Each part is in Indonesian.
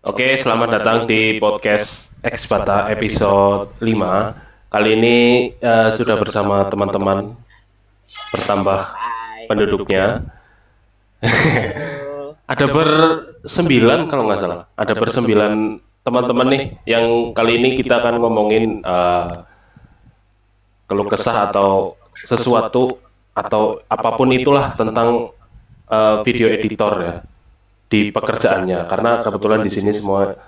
Oke, selamat datang di podcast Expata episode 5. Kali ini uh, sudah bersama teman-teman bertambah penduduknya. Ada bersembilan kalau nggak salah. Ada bersembilan teman-teman nih yang kali ini kita akan ngomongin uh, keluh kesah atau sesuatu atau apa pun itulah tentang uh, video editor ya di pekerjaannya karena kebetulan di sini semua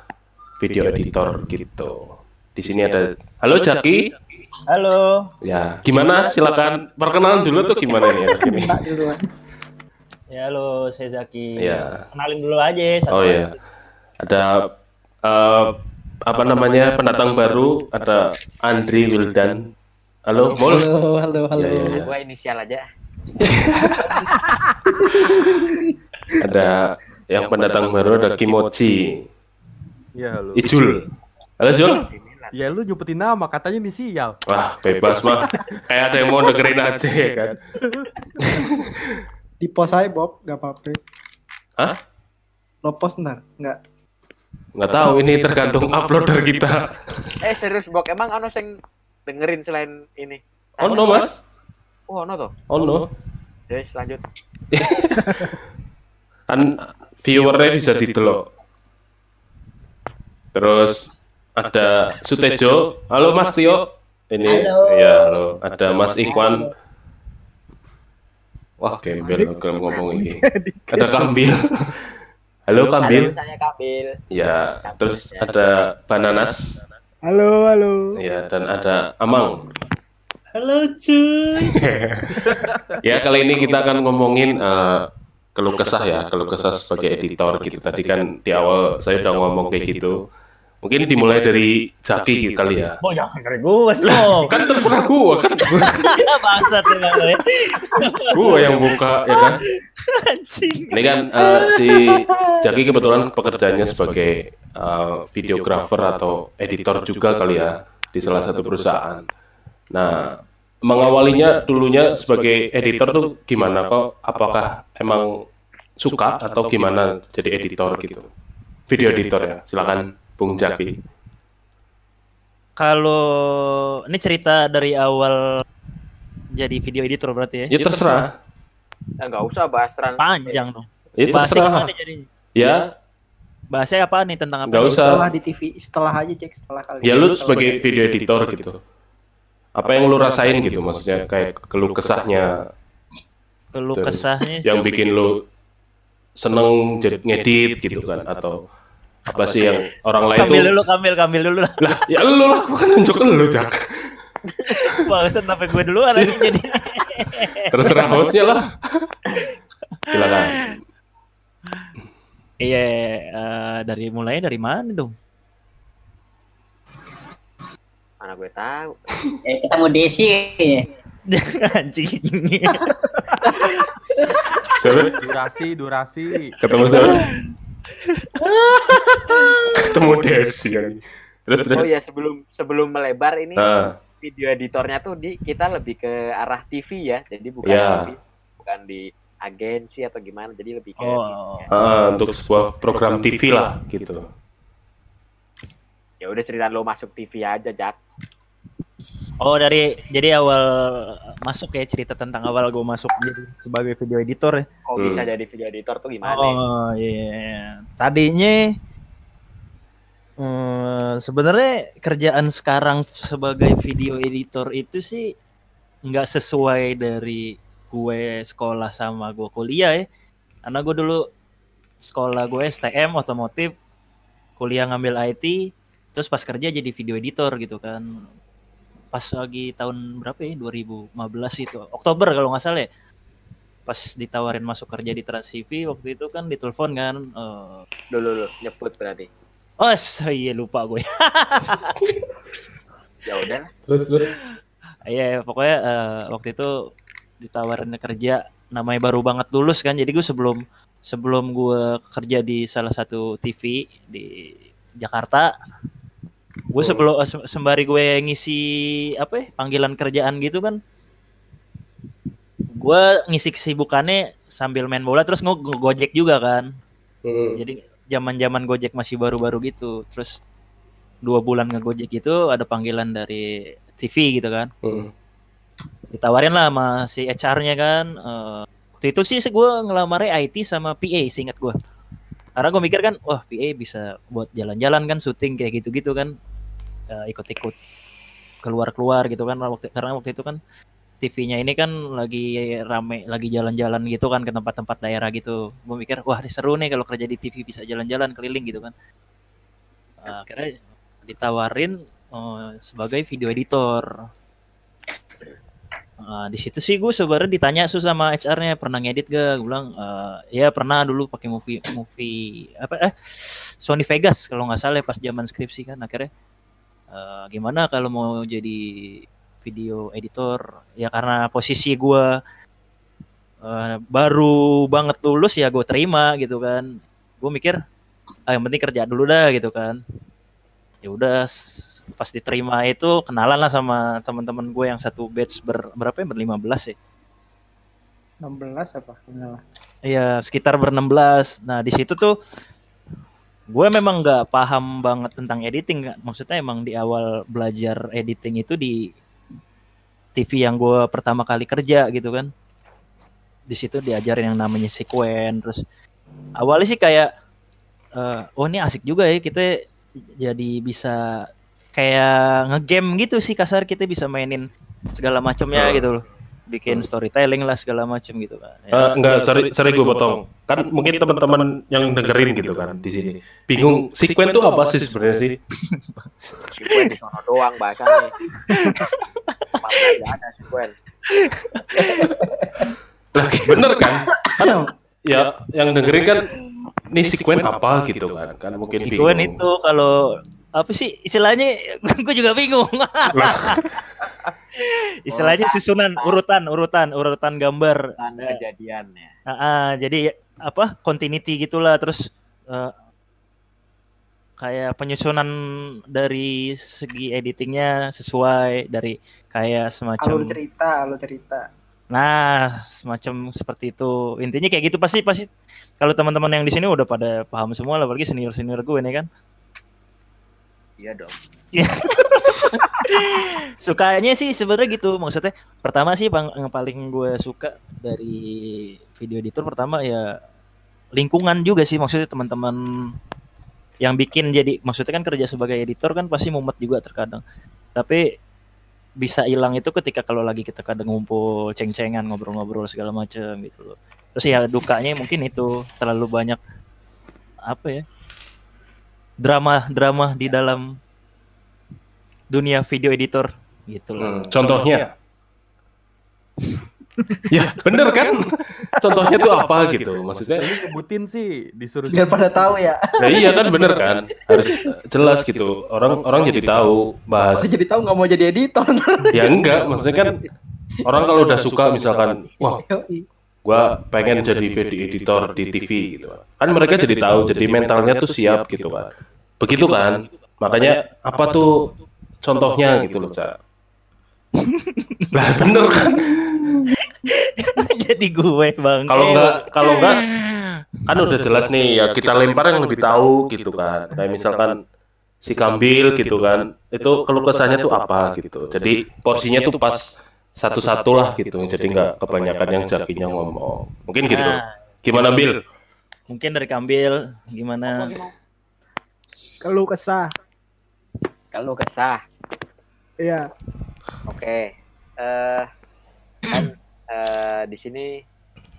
video editor gitu. Di sini ada Halo Jaki. Halo. Ya, gimana? Silakan perkenalan dulu tuh gimana nih ini. Ya, halo, saya Zaki. Ya. Kenalin dulu aja satu Oh iya. Ada uh, apa namanya pendatang baru ada Andri Wildan. Halo, Mol. Halo, halo, halo. Ya, ya, ya. Gua inisial aja. ada yang pendatang baru ada Kimochi. Iya, halo. Ijul. Halo, Jul. Ya lu nyebutin nama, katanya inisial. Wah, bebas mah. Kayak ada yang mau dengerin aja ya kan. Di pos aja Bob, gak apa-apa. Hah? Lo post ntar? Nggak. Nggak tahu, ini tergantung uploader kita. Eh serius Bob, emang anu yang dengerin selain ini? Oh no mas. Oh no tuh. Oh no. Jadi lanjut. kan viewernya bisa didelok. Terus ada Sutejo. Halo Mas Tio. Ini halo. ya halo. Ada Mas Ikwan. Wah, gembel ngomong ini. Ada Kambil. Halo Kambil. Saya Kambil. Ya, terus ada Bananas. Halo, halo. Ya, dan ada Amang. Halo cuy. ya, kali ini kita akan ngomongin uh, keluh kesah ya, keluh kesah sebagai editor gitu. Tadi kan di awal saya udah ngomong kayak gitu. Mungkin dimulai dari Zaki kali ya. Oh jangan dari gue kan terserah gue kan. Ya bangsat ya. gue yang buka ya kan. Ini kan uh, si Zaki kebetulan pekerjaannya sebagai uh, videographer atau editor juga kali ya di salah satu perusahaan. Nah, mengawalinya dulunya sebagai editor tuh gimana kok? Apakah emang suka atau gimana jadi editor gitu? Video editor ya, silakan Bung Jaki. Kalau ini cerita dari awal jadi video editor berarti ya? Ya terserah. Ya nggak usah bahas terang. Panjang dong. Ya terserah. Ya. Bahasnya apa nih tentang apa? Gak usah. Setelah di TV, setelah aja cek setelah kali. Ya lu sebagai video editor gitu apa yang lu rasain gitu maksudnya kayak keluh kesahnya? Keluh kesahnya yang bikin lu seneng jadi ngedit gitu kan atau apa sih yang orang lain kambil tuh dulu kambil kambil dulu lah. Ya lu lah bukan nunjuk lu jak Bagusan sampai gue dulu ada jadi. Terserah hostnya lah. Silakan. Iya uh, dari mulai dari mana dong Mana gue tahu. Eh ketemu Desi ya. Anjing. Durasi, durasi. Ketemu siapa? Ketemu Desi. Terus, terus. Oh ya sebelum sebelum melebar ini uh. video editornya tuh di kita lebih ke arah TV ya. Jadi bukan yeah. TV, bukan di agensi atau gimana. Jadi lebih ke oh. uh, untuk sebuah program TV lah gitu. Ya udah cerita lo masuk TV aja, Jack. Oh dari jadi awal masuk ya cerita tentang awal gue masuk jadi sebagai video editor ya. Kok hmm. bisa jadi video editor tuh gimana? Oh iya. Yeah. Tadinya hmm, sebenarnya kerjaan sekarang sebagai video editor itu sih nggak sesuai dari gue sekolah sama gue kuliah ya. Karena gue dulu sekolah gue STM otomotif, kuliah ngambil IT, terus pas kerja jadi video editor gitu kan. Pas lagi tahun berapa ya? 2015 itu. Oktober kalau nggak salah ya. Pas ditawarin masuk kerja di Trans TV waktu itu kan ditelepon kan uh, dulu dulu nyebut berarti. Oh iya lupa gue. Ya udah. Terus terus? Iya pokoknya uh, waktu itu ditawarin kerja. Namanya baru banget lulus kan jadi gue sebelum sebelum gue kerja di salah satu TV di Jakarta gue sebelum sembari gue ngisi apa ya panggilan kerjaan gitu kan gue ngisi kesibukannya sambil main bola terus gue gojek juga kan hmm. jadi zaman-zaman Gojek masih baru-baru gitu. Terus dua bulan ngegojek itu ada panggilan dari TV gitu kan. Hmm. Ditawarin lah sama si HR-nya kan. eh, waktu itu sih gue ngelamarnya IT sama PA seingat gue. Karena gue mikir kan, wah PA bisa buat jalan-jalan kan, syuting kayak gitu-gitu kan, Eh, ikut-ikut keluar-keluar gitu kan. Waktu karena waktu itu kan TV-nya ini kan lagi rame, lagi jalan-jalan gitu kan ke tempat-tempat daerah gitu. Gue mikir, wah ini seru nih kalau kerja di TV bisa jalan-jalan keliling gitu kan. Eh, akhirnya ditawarin eh, sebagai video editor. Nah, di situ sih gue sebenarnya ditanya sus sama HR-nya pernah ngedit gak? Gue bilang "Eh, ya pernah dulu pakai movie movie apa eh Sony Vegas kalau nggak salah ya, pas zaman skripsi kan akhirnya. "Eh, gimana kalau mau jadi video editor? Ya karena posisi gue eh, baru banget lulus ya gue terima gitu kan. Gue mikir ah yang penting kerja dulu dah gitu kan ya udah pas diterima itu kenalan lah sama teman-teman gue yang satu batch ber, berapa ya berlima belas ya 16 apa? Lah. Iya sekitar ber-16 Nah di situ tuh gue memang nggak paham banget tentang editing. Maksudnya emang di awal belajar editing itu di TV yang gue pertama kali kerja gitu kan Di situ diajarin yang namanya sequen Terus awalnya sih kayak eh, Oh ini asik juga ya kita jadi bisa kayak ngegame gitu sih kasar kita bisa mainin segala macamnya Hmm. gitu loh bikin storytelling lah segala macam gitu kan Ya. Eh, enggak, sorry, sorry gue potong. Kan mungkin teman-teman yang dengerin gitu kan di sini. Bingung, sequen itu apa sih sebenarnya sih? Sekuen di doang bahasanya. Ada sekuen. Bener kan? Kan ya yang dengerin kan ini sequen apa gitu kan? Kan mungkin Sequen bingung. itu kalau apa sih istilahnya gue juga bingung Lah, istilahnya susunan urutan urutan urutan gambar Eh, kejadiannya. ah, ah, jadi apa continuity gitulah terus eh, kayak penyusunan dari segi editingnya sesuai dari kayak semacam Alur cerita, alur cerita. Nah, semacam seperti itu. Intinya kayak gitu pasti pasti kalau teman-teman yang di sini udah pada paham semua lah, apalagi senior-senior gue nih kan. Iya dong. Sukanya sih sebenarnya gitu. Maksudnya pertama sih bang, yang paling gue suka dari video editor pertama ya lingkungan juga sih maksudnya teman-teman yang bikin jadi maksudnya kan kerja sebagai editor kan pasti mumet juga terkadang. Tapi bisa hilang itu ketika kalau lagi kita kadang ngumpul ceng-cengan ngobrol-ngobrol segala macam gitu loh. Terus ya dukanya mungkin itu terlalu banyak apa ya? drama-drama di dalam dunia video editor gitu loh. hmm, contohnya. ya, bener kan? Contohnya tuh apa gitu? Maksudnya Lu nyebutin sih disuruh Biar pada tahu ya. Ya iya kan bener kan harus jelas gitu orang orang jadi tahu bahas Jadi tahu nggak mau jadi editor. ya enggak maksudnya kan orang kalau udah suka misalkan wah Gua pengen jadi video editor di TV gitu kan mereka jadi tahu jadi mentalnya tuh siap gitu kan begitu kan? Makanya apa tuh contohnya gitu loh cak. Lah bener kan? Jadi gue bang kalau enggak kalau enggak kan udah jelas nih ya kita lempar yang lebih tahu gitu kan. Kayak misalkan si kambil gitu kan itu keluh kesahnya tuh apa gitu. Jadi porsinya tuh pas satu-satu lah gitu jadi nggak kebanyakan yang jakinya ngomong mungkin gitu Nah, gimana Bil mungkin dari kambil gimana Keluh kesah. Kalau kesah. Iya. Oke. Eh kan eh, di sini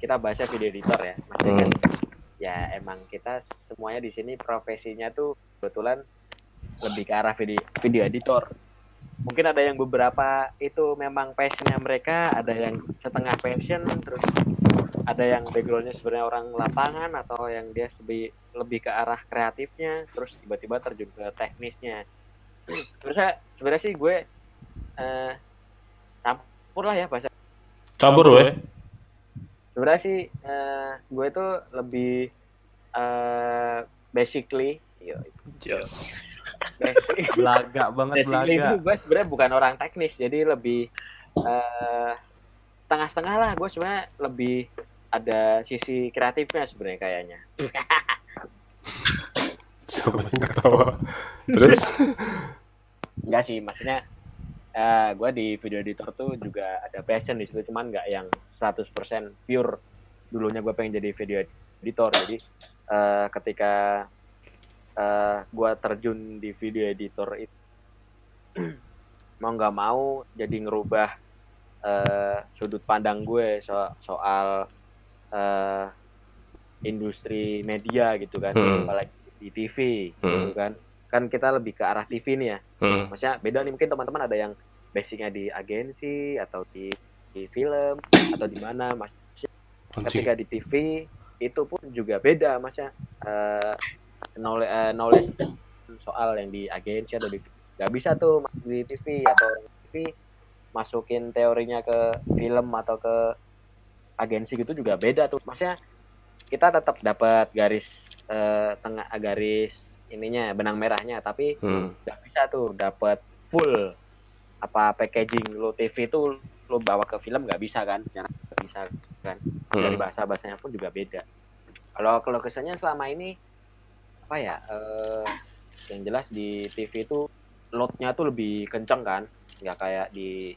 kita bahasnya video editor ya. Maksudnya kan ya emang kita semuanya di sini profesinya tuh kebetulan lebih ke arah video, video editor. Mungkin ada yang beberapa itu memang passionnya mereka, ada yang setengah passion, terus ada yang backgroundnya sebenarnya orang lapangan atau yang dia lebih lebih ke arah kreatifnya, terus tiba-tiba terjun ke teknisnya. Sebenarnya sebenarnya sih gue eh campur lah ya bahasa. Campur weh sebenarnya sih eh, gue tuh lebih eh basically yo, basic, belaga banget basically belaga. itu gue sebenarnya bukan orang teknis jadi lebih eh setengah-setengah lah gue sebenarnya lebih ada sisi kreatifnya sebenarnya kayaknya banyak ketawa. Terus Enggak sih, maksudnya eh gue di video editor tuh juga ada passion di situ, cuman nggak yang 100% pure. Dulunya gue pengen jadi video editor, jadi eh ketika eh gue terjun di video editor itu mau nggak mau jadi ngerubah eh sudut pandang gue so- soal eh industri media gitu kan, Hmm. apalagi di TV Hmm. gitu kan. Kan kita lebih ke arah TV nih ya hmm, maksudnya beda nih mungkin teman-teman ada yang basicnya di agensi atau di, di film atau di mana mas anjing. ketika di TV itu pun juga beda maksudnya eh, knowledge, eh, knowledge soal yang di agensi atau di nggak bisa tuh masuk di TV atau TV masukin teorinya ke film atau ke agensi gitu juga beda tuh. Maksudnya kita tetap dapat garis eh, tengah garis ininya benang merahnya tapi Hmm, nggak bisa tuh dapat full apa packaging lo TV itu lo bawa ke film nggak bisa kan? Nggak bisa kan? Dari hmm, bahasa bahasanya pun juga beda. Kalau kalau kesannya selama ini apa ya eh, yang jelas di TV itu loadnya tuh lebih kenceng kan nggak kayak di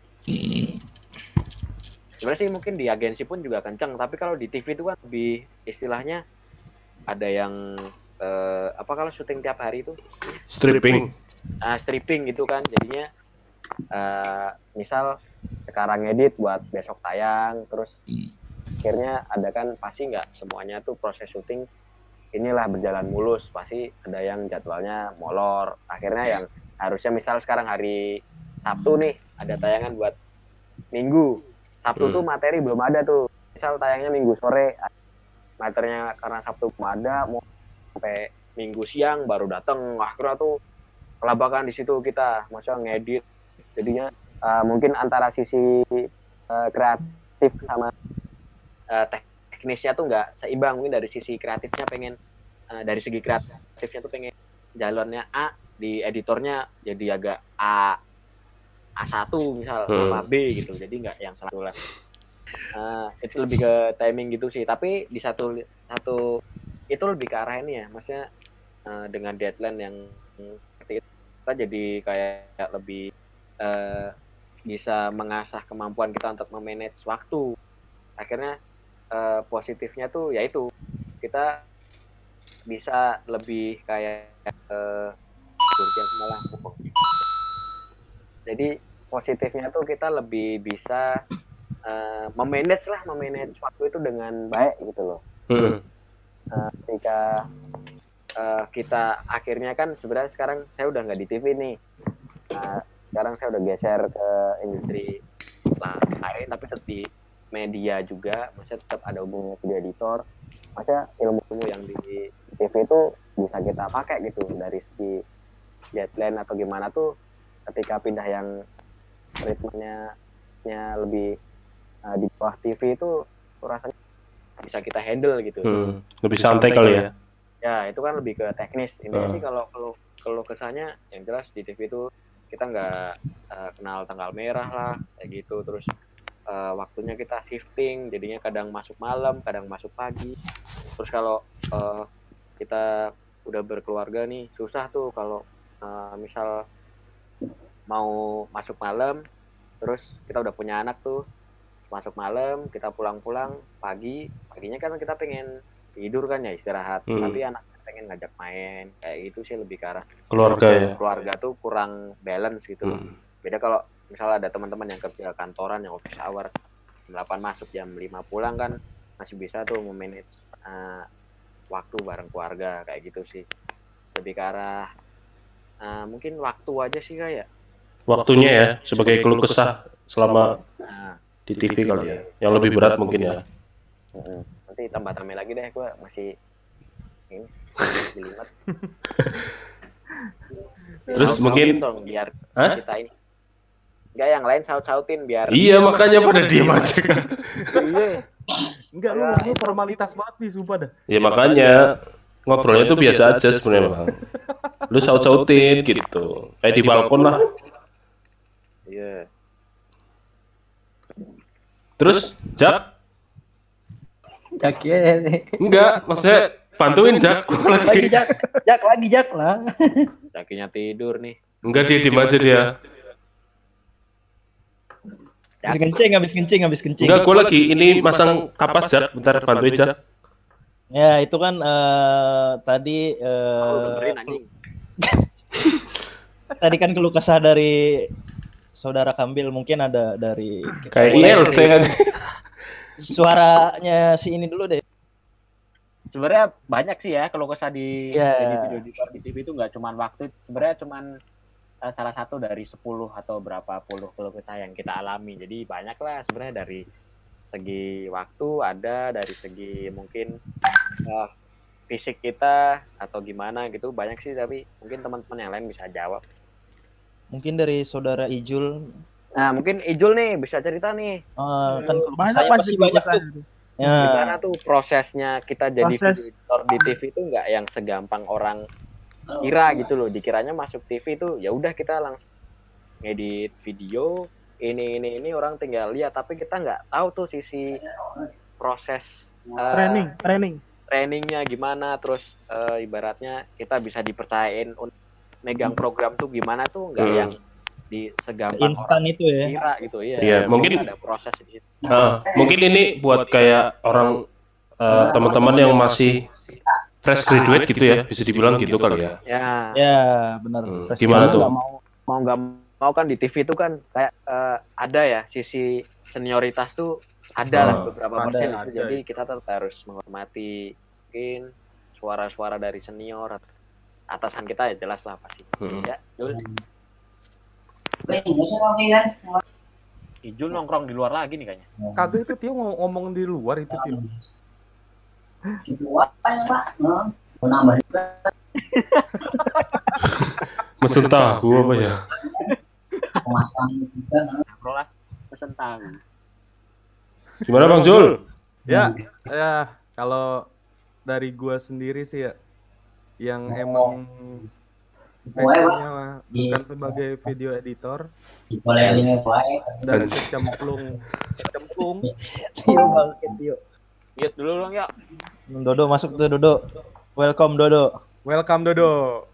sebenarnya sih mungkin di agensi pun juga kenceng tapi kalau di TV itu kan lebih istilahnya ada yang eh, apa kalau syuting tiap hari itu stripping. uh, stripping gitu kan jadinya eh misal sekarang edit buat besok tayang terus akhirnya ada kan pasti nggak semuanya tuh proses syuting inilah berjalan mulus pasti ada yang jadwalnya molor. Akhirnya yang harusnya misal sekarang hari Sabtu nih ada tayangan buat Minggu. Sabtu Hmm. tuh materi belum ada tuh. Misal tayangnya Minggu sore materinya karena Sabtu belum ada mau sampai Minggu siang baru datang akhirnya tuh kelabakan di situ kita. Maksudnya ngedit. Jadinya uh, mungkin antara sisi uh, kreatif sama uh, teknisnya tuh nggak seimbang. Mungkin dari sisi kreatifnya pengen uh, dari segi kreatifnya tuh pengen jalannya A di editornya jadi agak A A1 misal Hmm. apa B gitu. Jadi nggak yang satu lah. Uh, itu lebih ke timing gitu sih. Tapi di satu satu itu lebih ke arah ini ya. Maksudnya uh, dengan deadline yang seperti itu kita jadi kayak lebih eh, bisa mengasah kemampuan kita untuk memanage waktu. Akhirnya eh, positifnya tuh yaitu kita bisa lebih kayak eh, Jurgen malah jadi positifnya tuh kita lebih bisa eh, memanage lah memanage waktu itu dengan baik gitu loh. Hmm, Eh, ketika eh, kita akhirnya kan sebenarnya sekarang saya udah nggak di TV nih. Nah, sekarang saya udah geser ke industri lain tapi tetap media juga maksudnya tetap ada hubungannya video editor maksudnya ilmu ilmu yang di TV itu bisa kita pakai gitu dari segi deadline atau gimana tuh ketika pindah yang ritmenya nya lebih eh, di bawah TV itu rasanya bisa kita handle gitu hmm. Lebih santai kali ya. ya itu kan lebih ke teknis intinya Hmm. sih kalau kalau kalau kesannya yang jelas di TV itu kita nggak eh, kenal tanggal merah lah kayak gitu terus eh, waktunya kita shifting jadinya kadang masuk malam kadang masuk pagi terus kalau eh, kita udah berkeluarga nih susah tuh kalau eh, misal mau masuk malam terus kita udah punya anak tuh masuk malam kita pulang-pulang pagi paginya kan kita pengen tidur kan ya istirahat Hmm. tapi anak pengen ngajak main kayak gitu sih lebih ke arah Keluarga ya. keluarga tuh kurang balance gitu Hmm. beda kalau misalnya ada teman-teman yang kerja kantoran yang office hour jam 8 masuk jam 5 pulang kan masih bisa tuh memanage eh, waktu bareng keluarga kayak gitu sih lebih ke arah eh, mungkin waktu aja sih kayak Waktunya ya sebagai keluh kesah selama nah, di TV kali ya. Yang lebih berat mungkin ya. nanti tambah tambahin lagi deh gue masih ini Terus mungkin- dong biar Hah? kita ini Enggak yang lain saut-sautin biar Iya makanya pada diem aja kan. Iya. Enggak lu, lu formalitas banget nih sumpah dah. Ya makanya ngobrolnya tuh biasa aja sebenarnya bang. Lu saut-sautin gitu. Kayak di balkon lah. Iya. Terus Jak? Jaki nih. Enggak, maksudnya bantuin Jak Lagi lagi. Jak, Jak lagi Jak lah. Jakinya tidur nih. Enggak dia diem aja dia. Habis kencing, habis kencing, habis kencing. Enggak, gua lagi ini masang kapas Jak, bentar bantuin Jak. Ya, itu kan eh, tadi eh, anjing. tadi kan keluh kesah dari saudara Kambil mungkin ada dari Kayak ILC kan. suaranya si ini dulu deh. Sebenarnya banyak sih ya kalau kesah di, Iya. di video di, di TV itu nggak cuman waktu, sebenarnya cuman salah satu dari 10 atau berapa puluh keluh kesah yang kita alami. Jadi banyak lah sebenarnya dari segi waktu ada, dari segi mungkin eh, fisik kita atau gimana gitu banyak sih tapi mungkin teman-teman yang lain bisa jawab. Mungkin dari saudara Ijul Nah mungkin Ijul nih bisa cerita nih eh, kan Banyak kesahnya pasti banyak tuh. kesah. Ya. gimana tuh prosesnya kita jadi Proses. video editor di TV itu nggak yang segampang orang kira gitu loh dikiranya masuk TV itu ya udah kita langsung ngedit video ini ini ini orang tinggal lihat tapi kita nggak tahu tuh sisi proses eh, Training, training. trainingnya gimana terus eh, ibaratnya kita bisa dipercayain untuk megang program tuh gimana tuh nggak Hmm. yang di segampang Instan itu ya. kira gitu ya Iya, mungkin- ada proses di situ. Nah, mungkin ini buat kayak orang eh, teman-teman yang masih fresh graduate gitu ya, bisa dibilang gitu kali ya. ya Ya, benar. Hmm, gimana tuh? nggak mau mau nggak mau kan di TV itu kan kayak eh, ada ya sisi senioritas tuh ada lah Ah, beberapa ada, persen ada. itu. jadi kita tetap harus menghormati mungkin suara-suara dari senior atau atasan kita ya jelas lah pasti Hmm. ya Jul. Ijul nongkrong di luar lagi nih kayaknya Kagak itu Tio ngomong, ngomong di luar itu Tio. Apa ya, Pak? Mau nambah juga. Mesen tahu apa ya? Juga. ngobrol lah tahu Gimana Bang Jul? Ya, ya kalau dari gua sendiri sih ya yang emang passionnya mah bukan sebagai video editor dan Dan- kecemplung kecemplung. Lihat dulu dong ya Dodo masuk tuh Dodo. Welcome Dodo. welcome Dodo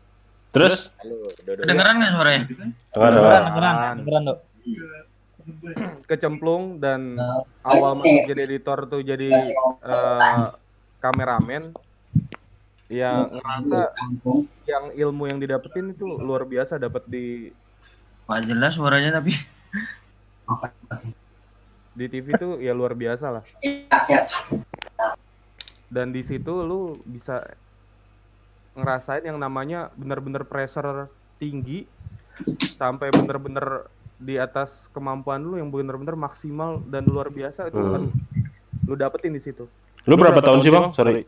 Terus? halo Dodo Kedengeran nggak suaranya? Dengar, dengar. Kedengeran, kedengeran, kedengeran, Dok. kecemplung dan Nah, awal masuk jadi editor tuh jadi eh, kameramen yang ngerasa yang ilmu yang didapetin itu luar biasa dapat di Pak jelas suaranya tapi. Di TV tuh ya luar biasa lah Ya, ya. dan di situ lu bisa ngerasain yang namanya bener-bener pressure tinggi sampai bener-bener di atas kemampuan lu yang bener-bener maksimal dan luar biasa itu Hmm. kan lu dapetin di situ Lu berapa tahun sih Bang? Sorry.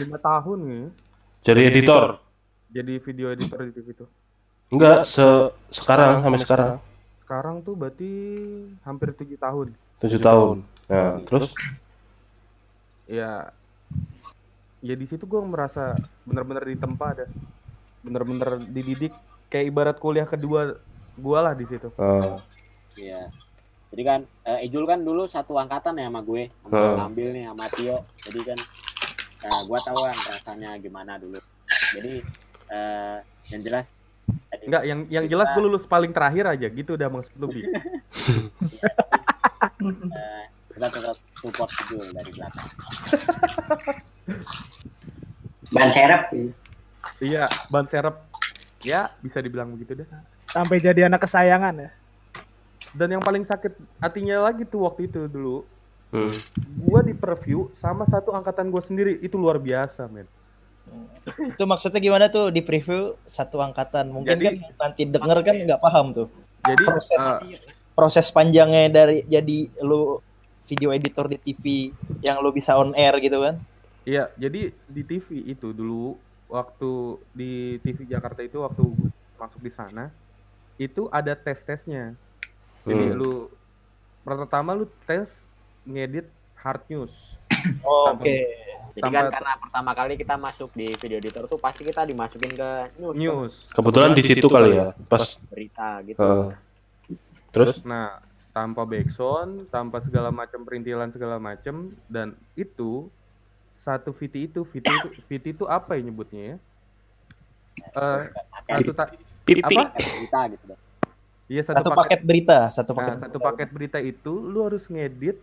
lima tahun nih Jadi editor? jadi video editor di TV tuh Enggak, se sekarang sampai sekarang. Sekarang tuh berarti hampir tujuh tahun tujuh tahun. Nah, terus? ya ya di situ gue merasa bener-bener ditempa ada bener-bener dididik kayak ibarat kuliah kedua gua lah di situ eh, Iya. Jadi kan eh, Ijul kan dulu satu angkatan ya sama gue, sama Hmm. ngambil nih sama Tio. Jadi kan eh, gue tahu kan rasanya gimana dulu. Jadi eh, yang jelas Enggak, yang yang jelas gue lulus paling terakhir aja gitu udah maksud lu Bi. eh, kita tetap support Ijul dari belakang. Ban serep. Iya, ban serep. Ya, bisa dibilang begitu deh. Sampai jadi anak kesayangan ya. Dan yang paling sakit hatinya lagi tuh waktu itu dulu, hmm. gua di preview sama satu angkatan gue sendiri itu luar biasa, men. Itu maksudnya gimana tuh di preview satu angkatan? Mungkin Jadi- kan nanti denger kan nggak paham tuh. Jadi Proses. eh, Proses panjangnya dari jadi lu video editor di TV yang lu bisa on air gitu kan. Iya, jadi di TV itu dulu waktu di TV Jakarta itu waktu masuk di sana itu ada tes-tesnya. Jadi Hmm. lu pertama lu tes ngedit hard news. Oke. Jadi kan Tambah- karena pertama kali kita masuk di video editor tuh pasti kita dimasukin ke news, News. Kebetulan di situ kali ya, pas. berita gitu. eh, terus? Nah, tanpa backsound, tanpa segala macam perintilan segala macam dan itu satu VT itu VT itu VT itu apa ya nyebutnya ya? Eh satu ta- Pipi. apa? Berita gitu. Iya Satu paket berita, satu Nah, paket. satu paket berita itu lu harus ngedit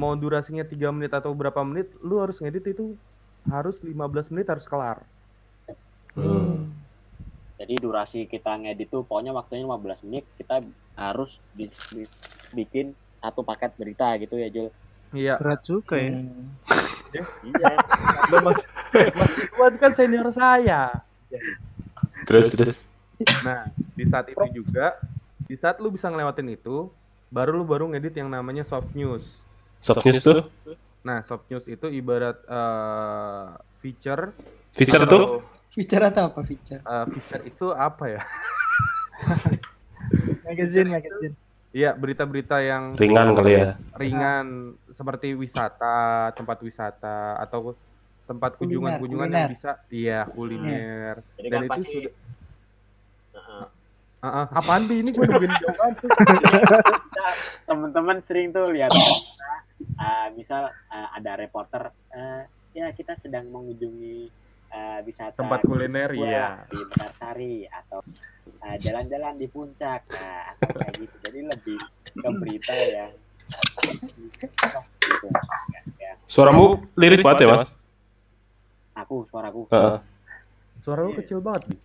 mau durasinya 3 menit atau berapa menit, lu harus ngedit itu harus 15 menit harus kelar. Hmm. Jadi durasi kita ngedit tuh pokoknya waktunya 15 menit kita harus bi- bi- bikin satu paket berita gitu ya Jul. Iya. Berat juga ya. Iya. Lu Mas, Mas Iwan kan senior saya. Terus terus. Nah, di saat itu juga, di saat lu bisa ngelewatin itu, baru lu baru ngedit yang namanya soft news. Soft news tuh Nah, soft news itu ibarat eh, feature. Feature tuh? Feature atau apa feature? Eh, feature itu apa ya? Magazine, magazine. Iya, berita-berita yang ringan kali ya. ringan seperti wisata, tempat wisata atau tempat kunjungan-kunjungan yang bisa iya kuliner. Jadi Dan itu sudah Heeh. Ah, ah, apaan Bi? ini gue nungguin jawaban tuh. teman-teman sering tuh lihat uh, misal uh, ada reporter uh, ya kita sedang mengunjungi uh, wisata Tempat kuliner, iya. di Mekarsari atau uh, jalan-jalan di puncak nah, atau kayak gitu jadi lebih ke berita yang. Ya, Suaramu lirik banget ya, Mas? aku suaraku Heeh. Suara lu kecil banget, Bi.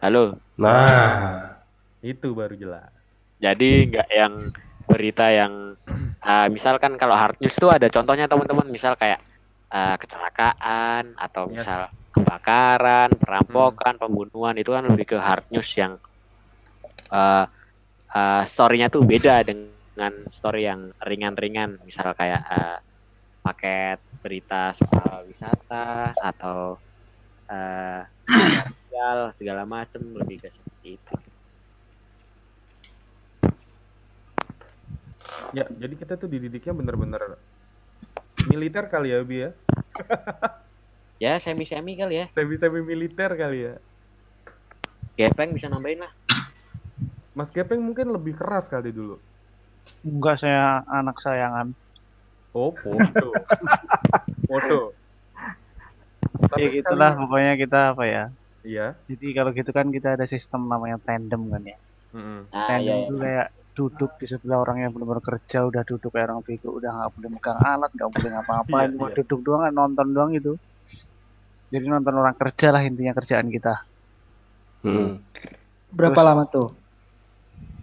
halo Nah, Itu baru jelas. jadi nggak yang berita yang uh, misalkan kalau hard news tuh ada contohnya teman-teman. Misal kayak uh, kecelakaan atau Yes. misal kebakaran perampokan pembunuhan itu kan lebih ke hard news yang uh, uh, story-nya tuh beda dengan story yang ringan-ringan. Misal kayak uh, paket berita soal wisata atau uh, segala macem lebih ke seperti itu Ya, jadi kita tuh dididiknya bener-bener militer kali ya, Bi ya. ya semi-semi kali ya Semi-semi militer kali ya. Gepeng bisa nambahin lah Mas Gepeng mungkin lebih keras kali dulu. Enggak saya anak sayangan. Oh, foto. foto. Tapi Ya sekali- gitulah pokoknya kita apa ya. Iya. Jadi kalau gitu kan kita ada sistem namanya tandem kan ya. Mm-mm. nah tandem iya, iya. itu kayak duduk di sebelah orang yang benar-benar kerja udah duduk kayak orang bego udah nggak boleh megang alat nggak boleh ngapa-ngapain Iya, cuma iya. duduk doang nonton doang itu jadi nonton orang kerja lah intinya kerjaan kita hmm. Berapa lama tuh?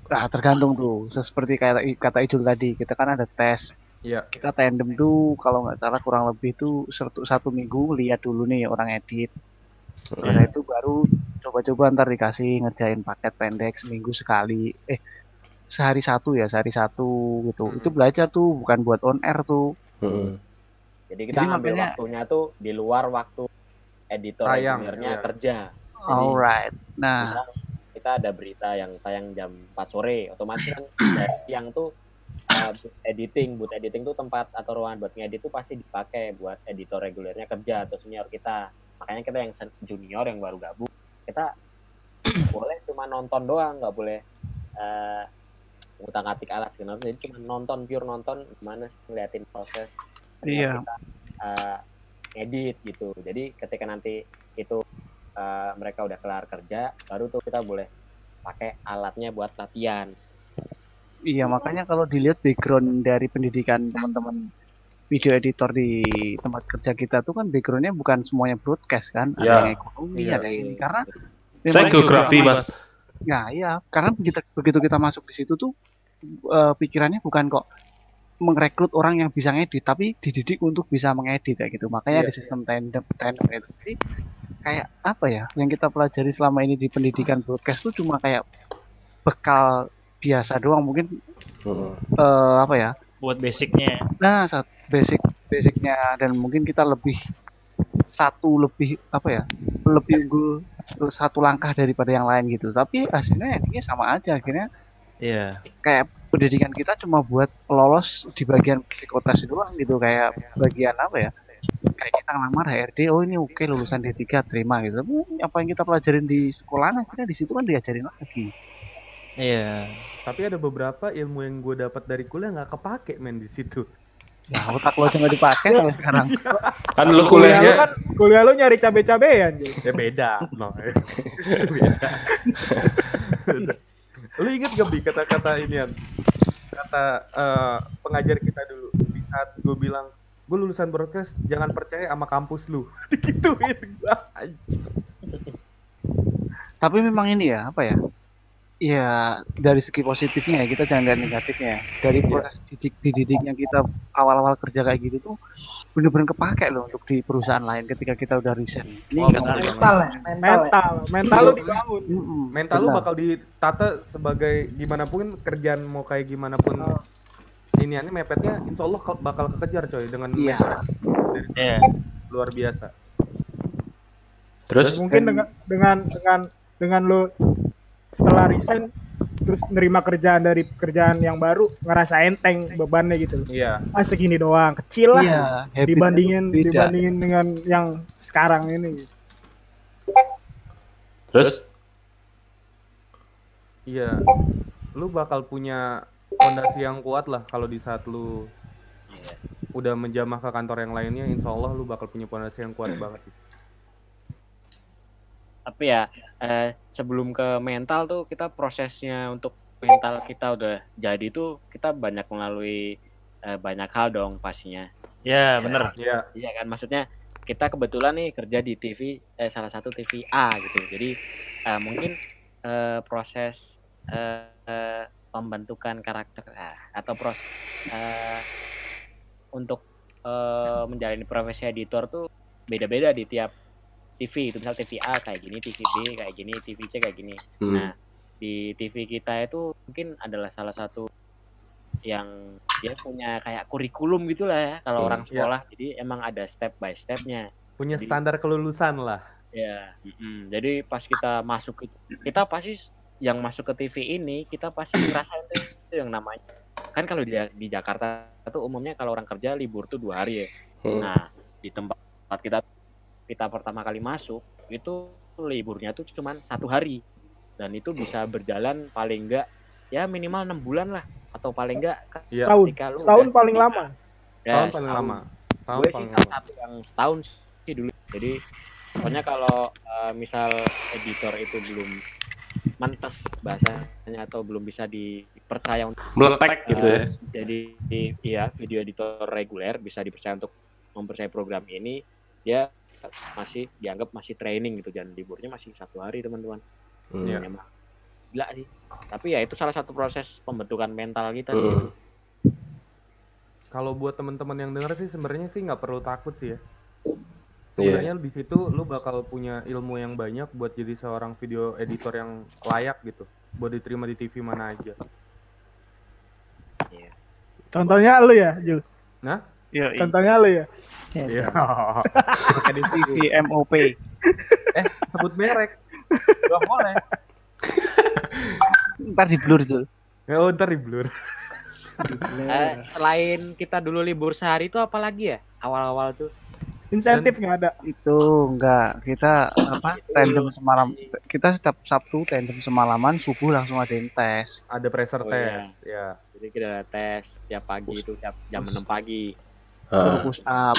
nah tergantung tuh seperti kayak kata Ijul tadi kita kan ada tes Iya. kita tandem tuh kalau nggak salah kurang lebih tuh satu, satu minggu lihat dulu nih orang edit setelah itu baru coba-coba ntar dikasih ngerjain paket pendek seminggu sekali eh sehari satu ya sehari satu gitu Hmm. itu belajar tuh bukan buat on air tuh Hmm. Jadi kita Jadi ngambil makanya- waktunya tuh di luar waktu editor regulernya iya. kerja. alright nah kita ada berita yang tayang jam 4 sore, otomatis kan siang tuh uh, editing, booth editing tuh tempat atau ruangan buat ngedit tuh pasti dipakai buat editor regulernya kerja atau senior kita. Makanya kita yang junior yang baru gabung, kita boleh cuma nonton doang, nggak boleh uh, ngutak atik alat segala. Jadi cuma nonton pure nonton gimana ngeliatin proses Iya. kita uh, ngedit gitu. Jadi ketika nanti itu uh, mereka udah kelar kerja, baru tuh kita boleh pakai alatnya buat latihan. iya makanya kalau dilihat background dari pendidikan teman-teman video editor di tempat kerja kita tuh kan backgroundnya bukan semuanya broadcast kan ada Iya. yang ekonomi Iya. ada yang ini karena Saya geografi, Mas. Ya iya, karena begitu begitu kita masuk di situ tuh eh, pikirannya bukan kok merekrut orang yang bisa ngedit, tapi dididik untuk bisa mengedit kayak gitu. Makanya Iya, ada sistem tandem tandem itu. Jadi kayak apa ya? Yang kita pelajari selama ini di pendidikan broadcast tuh cuma kayak bekal biasa doang mungkin eh, apa ya? buat basicnya Nah, saat basic basicnya dan mungkin kita lebih satu lebih apa ya? Lebih unggul satu langkah daripada yang lain gitu. Tapi hasilnya endingnya sama aja akhirnya Iya. kayak pendidikan kita cuma buat lolos di bagian psikotes doang gitu kayak bagian apa ya kayak kita ngelamar HRD oh ini oke lulusan D3 terima gitu tapi apa yang kita pelajarin di sekolah akhirnya di situ kan diajarin lagi Iya. Tapi ada beberapa ilmu yang gue dapat dari kuliah nggak kepake men di situ. Ya otak lo nggak dipakai sampai sekarang. Kan lu Kuliah lu kan kuliah lu nyari cabe-cabean. Ya beda. No. beda. Lu inget gak bi kata-kata inian? Kata eh, pengajar kita dulu di saat gue bilang gue lulusan broadcast jangan percaya sama kampus lu digituin anjing. Tapi memang ini ya apa ya? Ya dari segi positifnya ya kita jangan lihat negatifnya. Dari proses didik dididik yang kita awal-awal kerja kayak gitu tuh bener-bener kepake loh untuk di perusahaan lain ketika kita udah resign. Ini Oh, boleh. Mental ya, mental. ya. Mental, mental lu dibangun. Mm-mm, mental lu bakal ditata sebagai gimana pun kerjaan mau kayak gimana pun ini aneh mepetnya insya Allah bakal kekejar coy dengan Iya. Iya. luar biasa terus Mungkin dengan dengan dengan dengan lu setelah resign terus nerima kerjaan dari kerjaan yang baru ngerasa enteng bebannya gitu loh. iya Ah segini doang, kecil lah. Iya, dibandingin beda. dibandingin dengan yang sekarang ini. terus iya lu bakal punya fondasi yang kuat lah kalau di saat lu udah menjamah ke kantor yang lainnya insya Allah lu bakal punya fondasi yang kuat banget tapi ya eh, sebelum ke mental tuh kita prosesnya untuk mental kita udah jadi tuh kita banyak melalui eh, banyak hal dong pastinya. Ya, bener. iya. Iya kan? Maksudnya kita kebetulan nih kerja di TV eh, salah satu TV A gitu. Jadi eh, mungkin eh, proses eh, eh, pembentukan karakter ah, atau proses eh, untuk eh, menjalani profesi editor tuh beda-beda di tiap TV itu misal TV A kayak gini, TV B kayak gini, TV C kayak gini. Hmm. Nah, di TV kita itu mungkin adalah salah satu yang dia punya kayak kurikulum gitulah ya kalau Hmm, orang iya. sekolah. Jadi emang ada step by stepnya. punya Jadi- standar kelulusan lah Ya, mm-mm. jadi pas kita masuk itu, kita pasti yang masuk ke TV ini kita pasti ngerasain tuh itu yang namanya kan kalau di, di Jakarta tuh umumnya kalau orang kerja libur tuh dua hari ya. Hmm. Nah di tempat kita kita pertama kali masuk itu liburnya tuh cuman satu hari. Dan itu bisa berjalan paling enggak ya minimal enam bulan lah atau paling enggak Iya. Setahun, ketika lu setahun. udah paling lama. Ya, tahun paling lama. Tahun gue paling lama. satu yang setahun sih dulu. Jadi pokoknya kalau eh, misal editor itu belum mantas bahasanya atau belum bisa dipercaya untuk meletek gitu ya. jadi di- iya video editor reguler bisa dipercaya untuk mempercayai program ini dia masih dianggap masih training gitu dan liburnya masih satu hari teman-teman Hmm. Iya. Emang gila sih tapi ya itu salah satu proses pembentukan mental kita sih Hmm. kalau buat teman-teman yang denger sih sebenarnya sih nggak perlu takut sih ya Iya. sebenarnya di situ lu bakal punya ilmu yang banyak buat jadi seorang video editor yang layak gitu buat diterima di TV mana aja Contohnya lu ya, Jul. nah Iya, iya. Contohnya lu ya. iya di TV MOP. sebut merek Gak boleh. Ntar di blur tuh. ya oh, ntar di blur Eh, selain kita dulu libur sehari itu apalagi ya awal-awal tuh Insentif nggak ada. Itu enggak. Kita apa? Tandem semalam. Kita setiap Sabtu tandem semalaman, subuh langsung ada yang tes. ada pressure Oh, iya. test ya jadi kita ada tes tiap pagi itu tiap jam 6 pagi Ah. Push up.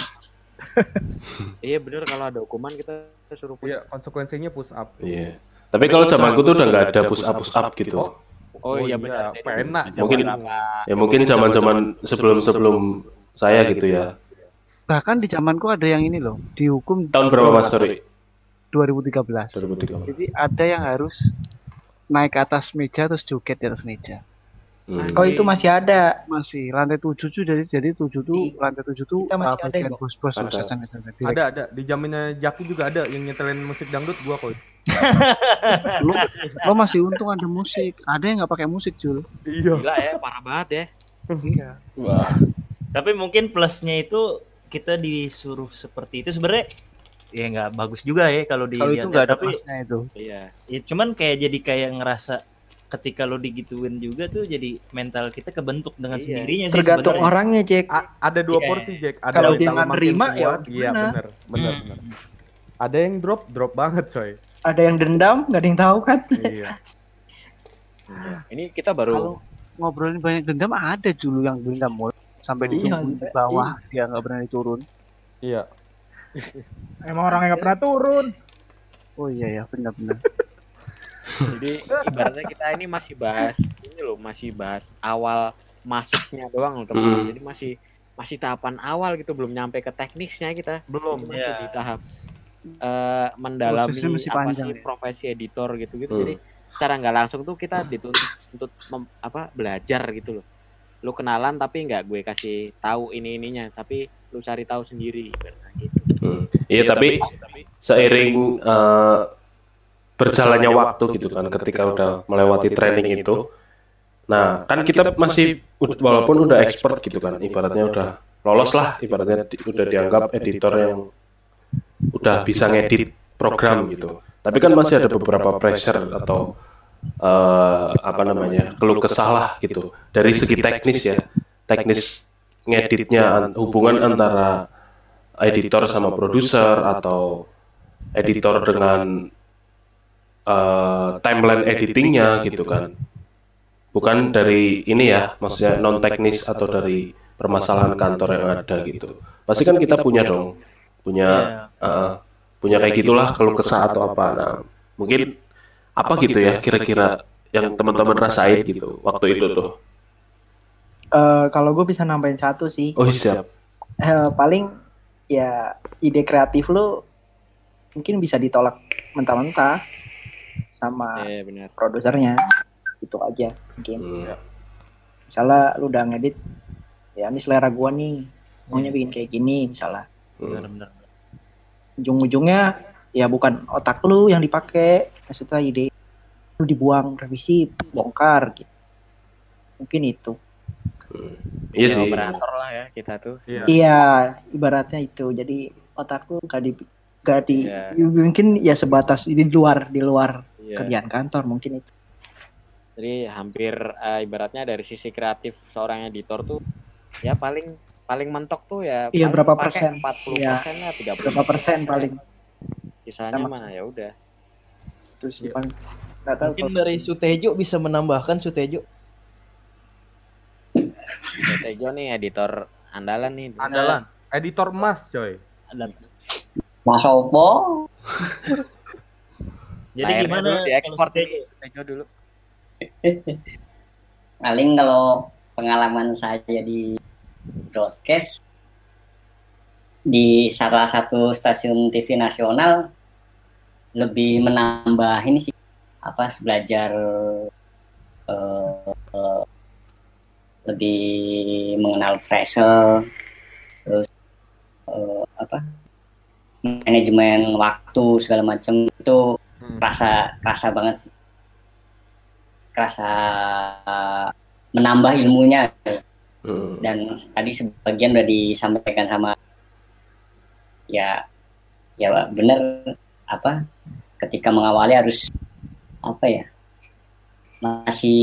iya bener kalau ada hukuman kita suruh push Iya, konsekuensinya push up. Iya. Tapi kalau zamanku tuh udah nggak ada push up push up gitu. oh, iya benar Jadi Penak. jam Mungkin-? Ya mungkin zaman-zaman sebelum sebelum saya gitu ya. Bahkan di zamanku ada yang ini loh, dihukum Tahun berapa Mas sorry? 2013. 2013. Jadi ada yang harus naik ke atas meja terus joget di atas meja. Hmm. Oh itu masih ada. Masih lantai 7 tuh jadi jadi 7 tuh Di- lantai 7 tuh kita masih uh, ada kok. bos-bos Ada. dosen dosen Ada ada di Jaki juga ada yang nyetelin musik dangdut gua kok. Lo, lo masih untung ada musik. Ada yang nggak pakai musik, Jul. Iya. gila ya parah banget ya Iya. Wah. Tapi mungkin plusnya itu kita disuruh seperti itu sebenarnya ya nggak bagus juga ya kalau Kalau itu dilihat. nggak ada tapi plusnya itu. iya ya cuman kayak jadi kayak ngerasa ketika lo digituin juga tuh jadi mental kita kebentuk dengan Iya. sendirinya sih Tergantung sebenarnya. orangnya, Jack. A- ada dua Iya. porsi Jack. Ada Kalau yang dia nggak nerima, ya Iya benar, benar, Hmm. benar. Ada yang drop, drop banget coy. Ada yang dendam, nggak ada yang tahu kan? iya. ini kita baru Kalau ngobrolin banyak dendam ada dulu yang dendam mulu. sampai Iya, di bawah dia nggak berani turun. Iya. Emang orang yang nggak pernah turun. Oh iya ya benar-benar. Jadi ibaratnya kita ini masih bahas ini loh, masih bahas awal masuknya doang loh teman. Hmm. Jadi masih masih tahapan awal gitu, belum nyampe ke teknisnya kita. Belum. Itu masih Iya. di tahap eh, mendalami masih apa panjang sih ya. profesi editor gitu-gitu. Hmm. Jadi secara nggak langsung tuh kita dituntut untuk mem- apa belajar gitu loh. Lu kenalan tapi nggak gue kasih tahu ini ininya, tapi lu cari tahu sendiri ibaratnya gitu. Hmm. Iya tapi seiring eh, berjalannya waktu gitu kan ketika udah melewati training itu. nah kan kita masih walaupun udah expert gitu kan ibaratnya udah lolos lah ibaratnya di- udah dianggap editor yang udah bisa ngedit program gitu. tapi kan masih ada beberapa pressure atau eh, apa namanya keluh kesah lah gitu. dari segi teknis ya. teknis ngeditnya an- hubungan antara editor sama produser atau editor dengan eh, timeline editingnya gitu kan. Bukan dari ini ya maksudnya non teknis atau dari permasalahan kantor yang ada gitu. Pasti kan kita punya dong punya eh, punya kayak gitulah kalau kesah atau apa. Nah mungkin apa gitu ya kira-kira yang teman-teman rasain gitu waktu itu tuh? Eh, kalau gue bisa nambahin satu sih. oh siap. Eh, paling ya ide kreatif lu mungkin bisa ditolak mentah-mentah sama Iya benar. produsernya. Itu aja mungkin. Hmm. Misalnya lu udah ngedit ya ini selera gua nih. Maunya Iya. bikin kayak gini misalnya. Hmm. Benar-benar. Ujung-ujungnya ya bukan otak lu yang dipakai, maksudnya ide lu dibuang, revisi, bongkar gitu. Mungkin itu. iya Ya, sih operator lah ya kita tuh. Iya. Iya, ibaratnya itu. Jadi otak lu gak di gak di Iya. mungkin ya sebatas di luar di luar Iya. kerjaan kantor mungkin itu. Jadi hampir eh, ibaratnya dari sisi kreatif seorang editor tuh ya paling paling mentok tuh ya Iya, berapa persen? 40 Iya. persen lah 30 Berapa persen paling sisanya Sama mah ya udah itu sih Iya. paling nggak tahu Mungkin kalau- dari Sutejo bisa menambahkan Sutejo. Tejo nih editor andalan nih Andalan. Editor emas, coy. Ada. Mas Opo, Jadi Layarnya gimana dulu kalau diekspor Tejo? dulu paling kalau pengalaman saya di broadcast di salah satu stasiun TV nasional lebih menambah ini sih apa belajar eh, eh, lebih mengenal fresher terus eh, apa manajemen waktu segala macam itu Hmm. rasa rasa banget sih rasa menambah ilmunya Hmm. dan tadi sebagian udah disampaikan sama ya ya bener apa ketika mengawali harus apa ya masih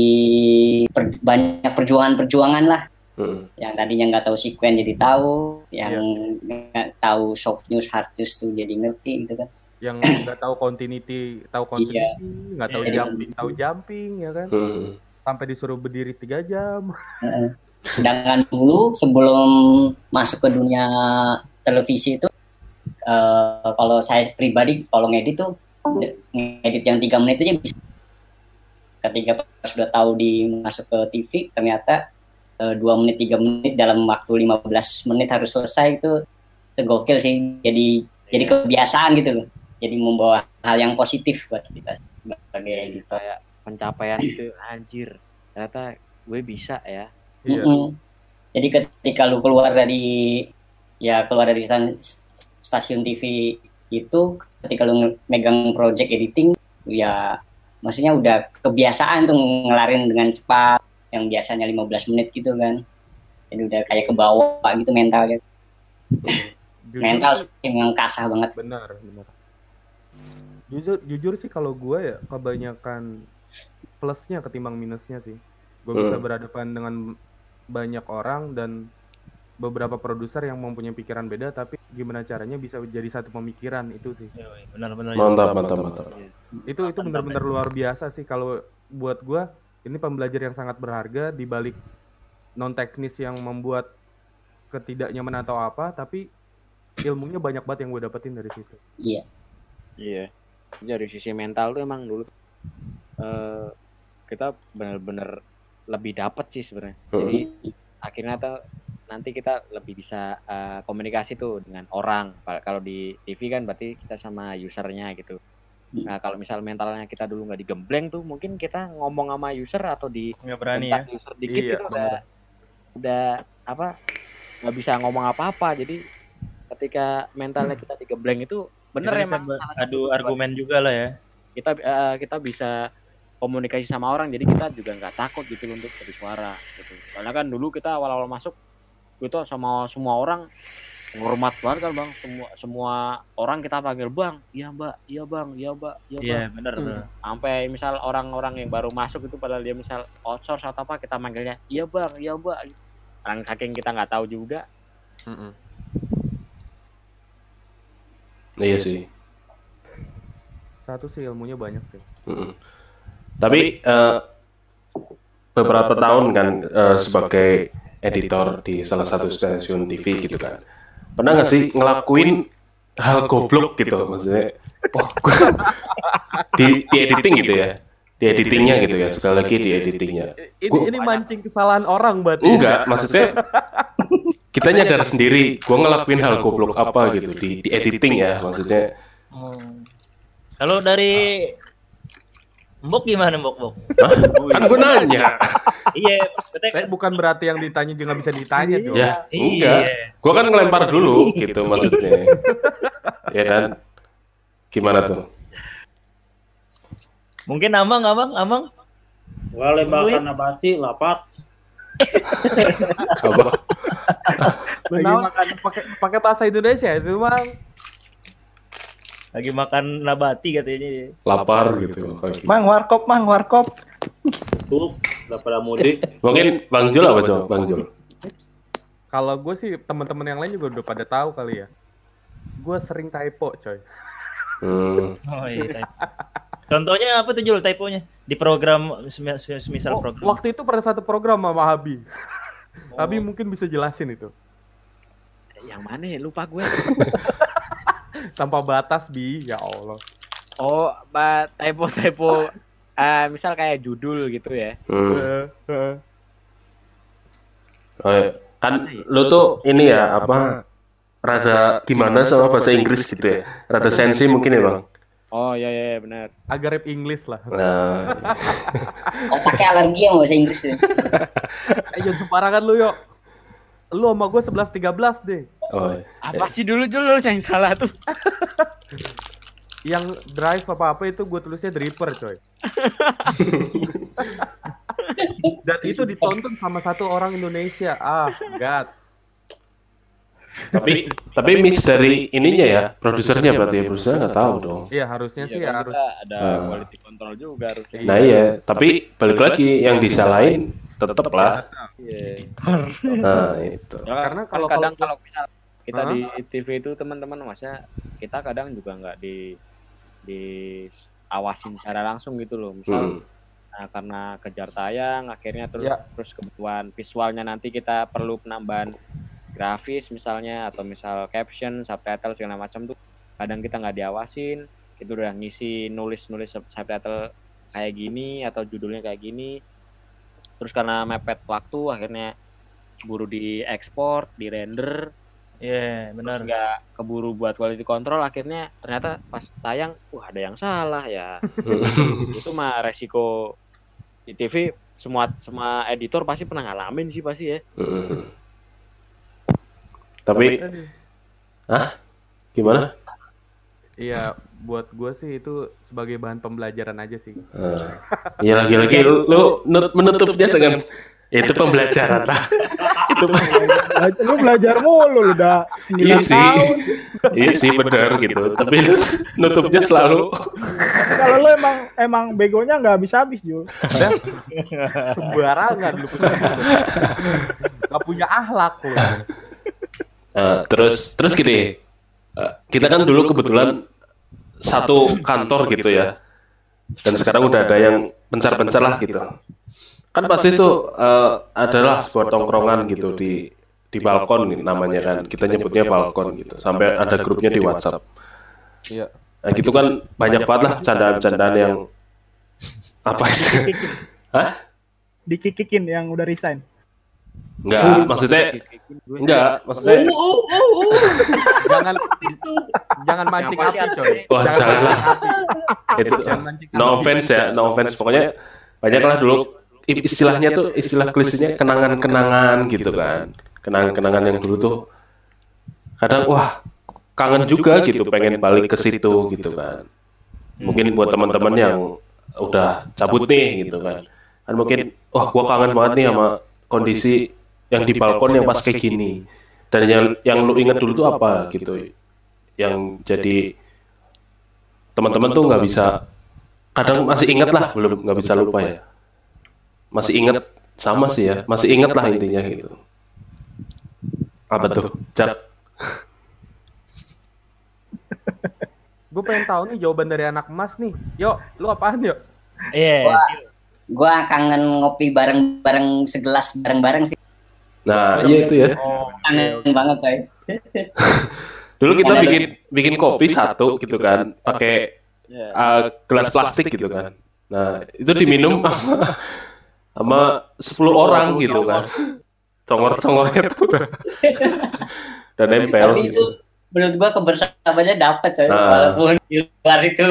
per- banyak perjuangan-perjuangan lah Hmm. yang tadinya nggak tahu sekuen jadi tahu yang nggak tahu soft news hard news tuh jadi ngerti gitu kan Yang nggak tahu continuity, tahu Iya. continuity, nggak tahu Iya. jumping, tahu jumping ya kan. Hmm. Sampai disuruh berdiri tiga jam. Sedangkan dulu sebelum masuk ke dunia televisi itu, eh, kalau saya pribadi kalau ngedit tuh ngedit yang tiga menit aja bisa. Ketika pas sudah tahu di masuk ke TV, ternyata eh, dua menit tiga menit dalam waktu 15 menit harus selesai itu, itu gokil sih. Jadi jadi kebiasaan gitu loh. Jadi membawa hal yang positif buat kita sebagai editor. kayak pencapaian itu anjir ternyata gue bisa ya Iya. Mm-mm. Jadi ketika lu keluar dari ya keluar dari stasiun TV itu ketika lu megang project editing ya maksudnya udah kebiasaan tuh ngelarin dengan cepat yang biasanya 15 menit gitu kan. Jadi udah kayak ke bawah gitu mentalnya. Mental sih, sih yang kasah banget. benar, benar. Jujur, jujur sih kalau gue ya kebanyakan plusnya ketimbang minusnya sih. Gue bisa Hmm. berhadapan dengan banyak orang dan beberapa produser yang mempunyai pikiran beda tapi gimana caranya bisa jadi satu pemikiran itu sih. Benar-benar. Mantap, mantap, mantap. Itu itu benar-benar luar biasa sih kalau buat gua ini pembelajar yang sangat berharga di balik non teknis yang membuat ketidaknyamanan atau apa tapi ilmunya banyak banget yang gue dapetin dari situ Iya. Iya. Dari sisi mental tuh emang dulu eh kita benar-benar lebih dapat sih sebenarnya. Jadi akhirnya tuh nanti kita lebih bisa eh, komunikasi tuh dengan orang. Kalau- di TV kan berarti kita sama usernya gitu. Nah kalau misal mentalnya kita dulu nggak digembleng tuh mungkin kita ngomong sama user atau di Nggak berani ya. user dikit Iya, itu udah udah apa nggak bisa ngomong apa-apa. Jadi ketika mentalnya kita digembleng itu bener Kita emang adu argumen juga lah ya. kita eh, kita bisa komunikasi sama orang jadi kita juga nggak takut gitu untuk bersuara gitu. Karena kan dulu kita awal-awal masuk itu sama semua orang hormat banget kan bang. Semua semua orang kita panggil bang iya mbak iya bang iya mbak iya Iya, bang benar benar. sampai misal orang-orang yang baru masuk itu padahal dia misal outsource atau apa kita manggilnya iya bang iya mbak. Orang saking kita nggak tahu juga Iya sih. satu sih ilmunya banyak sih Mm. Tapi eh, beberapa tahun kan eh, sebagai editor di salah satu stasiun TV gitu kan. Pernah nggak sih ngelakuin hal goblok gitu maksudnya? Oh, gua- di di editing gitu ya. Di editingnya gitu ya. Sekali lagi di editingnya. ini Gua- ini mancing kesalahan orang berarti Enggak, maksudnya kita nyadar sendiri, gua ngelakuin hal goblok apa gitu di di editing ya maksudnya. Oh. Kalau dari Mbok gimana Mbok Mbok? Hah? Kan gue nanya. iya. Eh, bukan berarti yang ditanya juga nggak bisa ditanya dong Ya, Iya. enggak. Gua kan ngelempar dulu gitu maksudnya. ya kan? Gimana tuh? Mungkin Amang, Amang, Amang. Gua lembakan nabati lapak. Apa? Lagi makan pakai pakai bahasa Indonesia itu bang Lagi makan nabati katanya. Lapar gitu. kayak gitu. Mang warkop, mang warkop. Tuh, udah pada mudik. Mungkin Bang Jul apa coba? Bang Jul. kalau gue sih teman-teman yang lain juga udah pada tahu kali ya gue sering typo coy Hmm. Oh iya. typo. Contohnya apa tuh Jul typonya? Di program semi- semisal Oh, program. waktu itu pada satu program sama Habi Habi mungkin bisa jelasin itu. Yang mana ya? Lupa gue tanpa batas bi. Ya Allah. Oh ba- typo typo. Eh misal kayak judul gitu ya. Hmm. Eh, eh. Oh, iya. kan lu tuh ini ya apa rada gimana sama bahasa Inggris gitu ya? rada sensi mungkin ya. Bang oh iya iya iya, benar. Agak rap English lah. Nah. Otaknya alergi yang bahasa Inggris ya. eh jangan sembarangan lu yuk. Lu sama gue 11 13 deh. Oh, iya. apa sih dulu dulu yang salah tuh. Yang drive apa apa itu gue tulisnya driver coy. Dan itu ditonton sama satu orang Indonesia. Ah god tapi tapi miss dari ininya ya produsernya berarti ya produsernya nggak tahu dong. Iya harusnya sih kan harus ada Ah. quality control juga harusnya. Nah iya tapi balik lagi yang disalahin tetep lah. Iya. nah itu. Ya, Karena kan kalau- kadang kalau- kita di TV itu teman-teman maksudnya kita kadang juga nggak di di awasin secara langsung gitu loh. Misal Hmm. nah, karena kejar tayang akhirnya terus Ya. terus kebutuhan visualnya nanti kita perlu penambahan grafis misalnya atau misal caption subtitle segala macam tuh kadang kita nggak diawasin itu udah ngisi nulis nulis subtitle kayak gini atau judulnya kayak gini terus karena mepet waktu akhirnya buru diekspor di render Iya, benar. nggak keburu buat quality control akhirnya ternyata pas tayang wah ada yang salah ya. Itu mah resiko di TV semua semua editor pasti pernah ngalamin sih pasti ya Tapi ah gimana? Iya buat gue sih itu sebagai bahan pembelajaran aja sih. Ah. Iya lagi-lagi lu, lu nut- menutupnya dengan itu pembelajaran. Lah. itu Lu belajar mulu lu udah 9 iya sih, tahun. iya sih benar gitu. Tapi lu nutupnya selalu. Kalau lu emang emang begonya nggak habis-habis, Jul. sembarangan lu. Nggak punya akhlak lu Eh, terus terus gini. eh, kita kan dulu kebetulan satu kantor gitu ya. Dan sekarang udah ada yang pencar-pencar lah gitu. Kan pasti itu eh, adalah sebuah tongkrongan gitu di di balkon nih namanya kan. Kita nyebutnya balkon gitu. Sampai ada grupnya di WhatsApp. Iya. Nah, gitu kan banyak banget lah candaan-candaan yang apa itu? Hah? Dikikikin yang udah resign. Enggak, maksudnya enggak, maksudnya Oh, oh, oh, oh. jangan jangan mancing api coy. Wah, jangan lah. itu Jangan mancing no offense ya, no offense. Pokoknya banyak lah dulu istilahnya tuh istilah klisenya kenangan-kenangan gitu kan. Kenangan-kenangan yang dulu tuh kadang wah kangen juga gitu pengen balik ke situ gitu kan. Mungkin buat teman-teman yang udah cabut nih gitu kan. Kan mungkin wah gua kangen banget nih sama kondisi yang di balkon yang pas kayak gini. Dan yang yang lu ingat dulu tuh apa gitu. Yang jadi teman-teman tuh nggak bisa kadang masih ingat lah belum nggak bisa lupa ya. masih ingat sama sih ya masih ingat lah intinya gitu. apa tuh? Cak. Gue pengen tahu nih jawaban dari anak emas nih. Yuk, lu apaan yuk? Iya. Gua kangen ngopi bareng-bareng segelas bareng-bareng sih. nah iya itu ya. Kangen banget coy. dulu kita bikin bikin kopi satu gitu kan. pakai uh, gelas plastik gitu kan. Nah itu diminum sama sama 10 orang gitu kan. congor-congornya tuh. Dan nempel. Tapi itu gitu. menurut gua kebersamaannya dapet coy. Nah. Walaupun di luar itu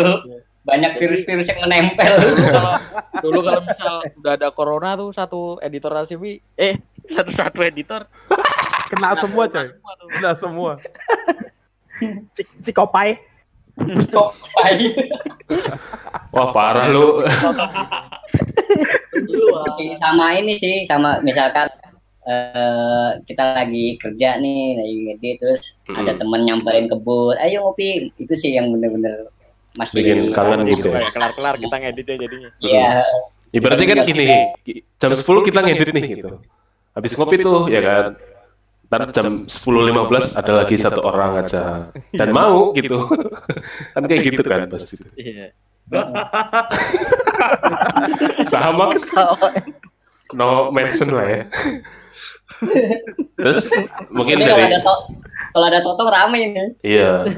banyak virus-virus yang menempel. kalau dulu kalau misal udah ada corona tuh satu editor ACV eh satu satu editor Kena semua coy. Kena semua. Cik- Cikopai. wah parah lu sama ini sih sama misalkan eh kita lagi kerja nih lagi ngedit terus Hmm. ada temen nyamperin kebut ayo ngopi itu sih yang bener-bener masih bikin kangen gitu ya kelar kelar kita ngeditnya jadinya Iya. Ibaratnya kan gini, jam 10 kita ngedit nih gitu. Habis ngopi tuh ya kan. Ntar jam 10.15 ada lagi satu orang aja. Dan mau gitu. kan kayak gitu kan pasti. iya Sama? No mention lah ya. Terus mungkin Jadi kalau dari ada to kalau ada totong rame ini. iya.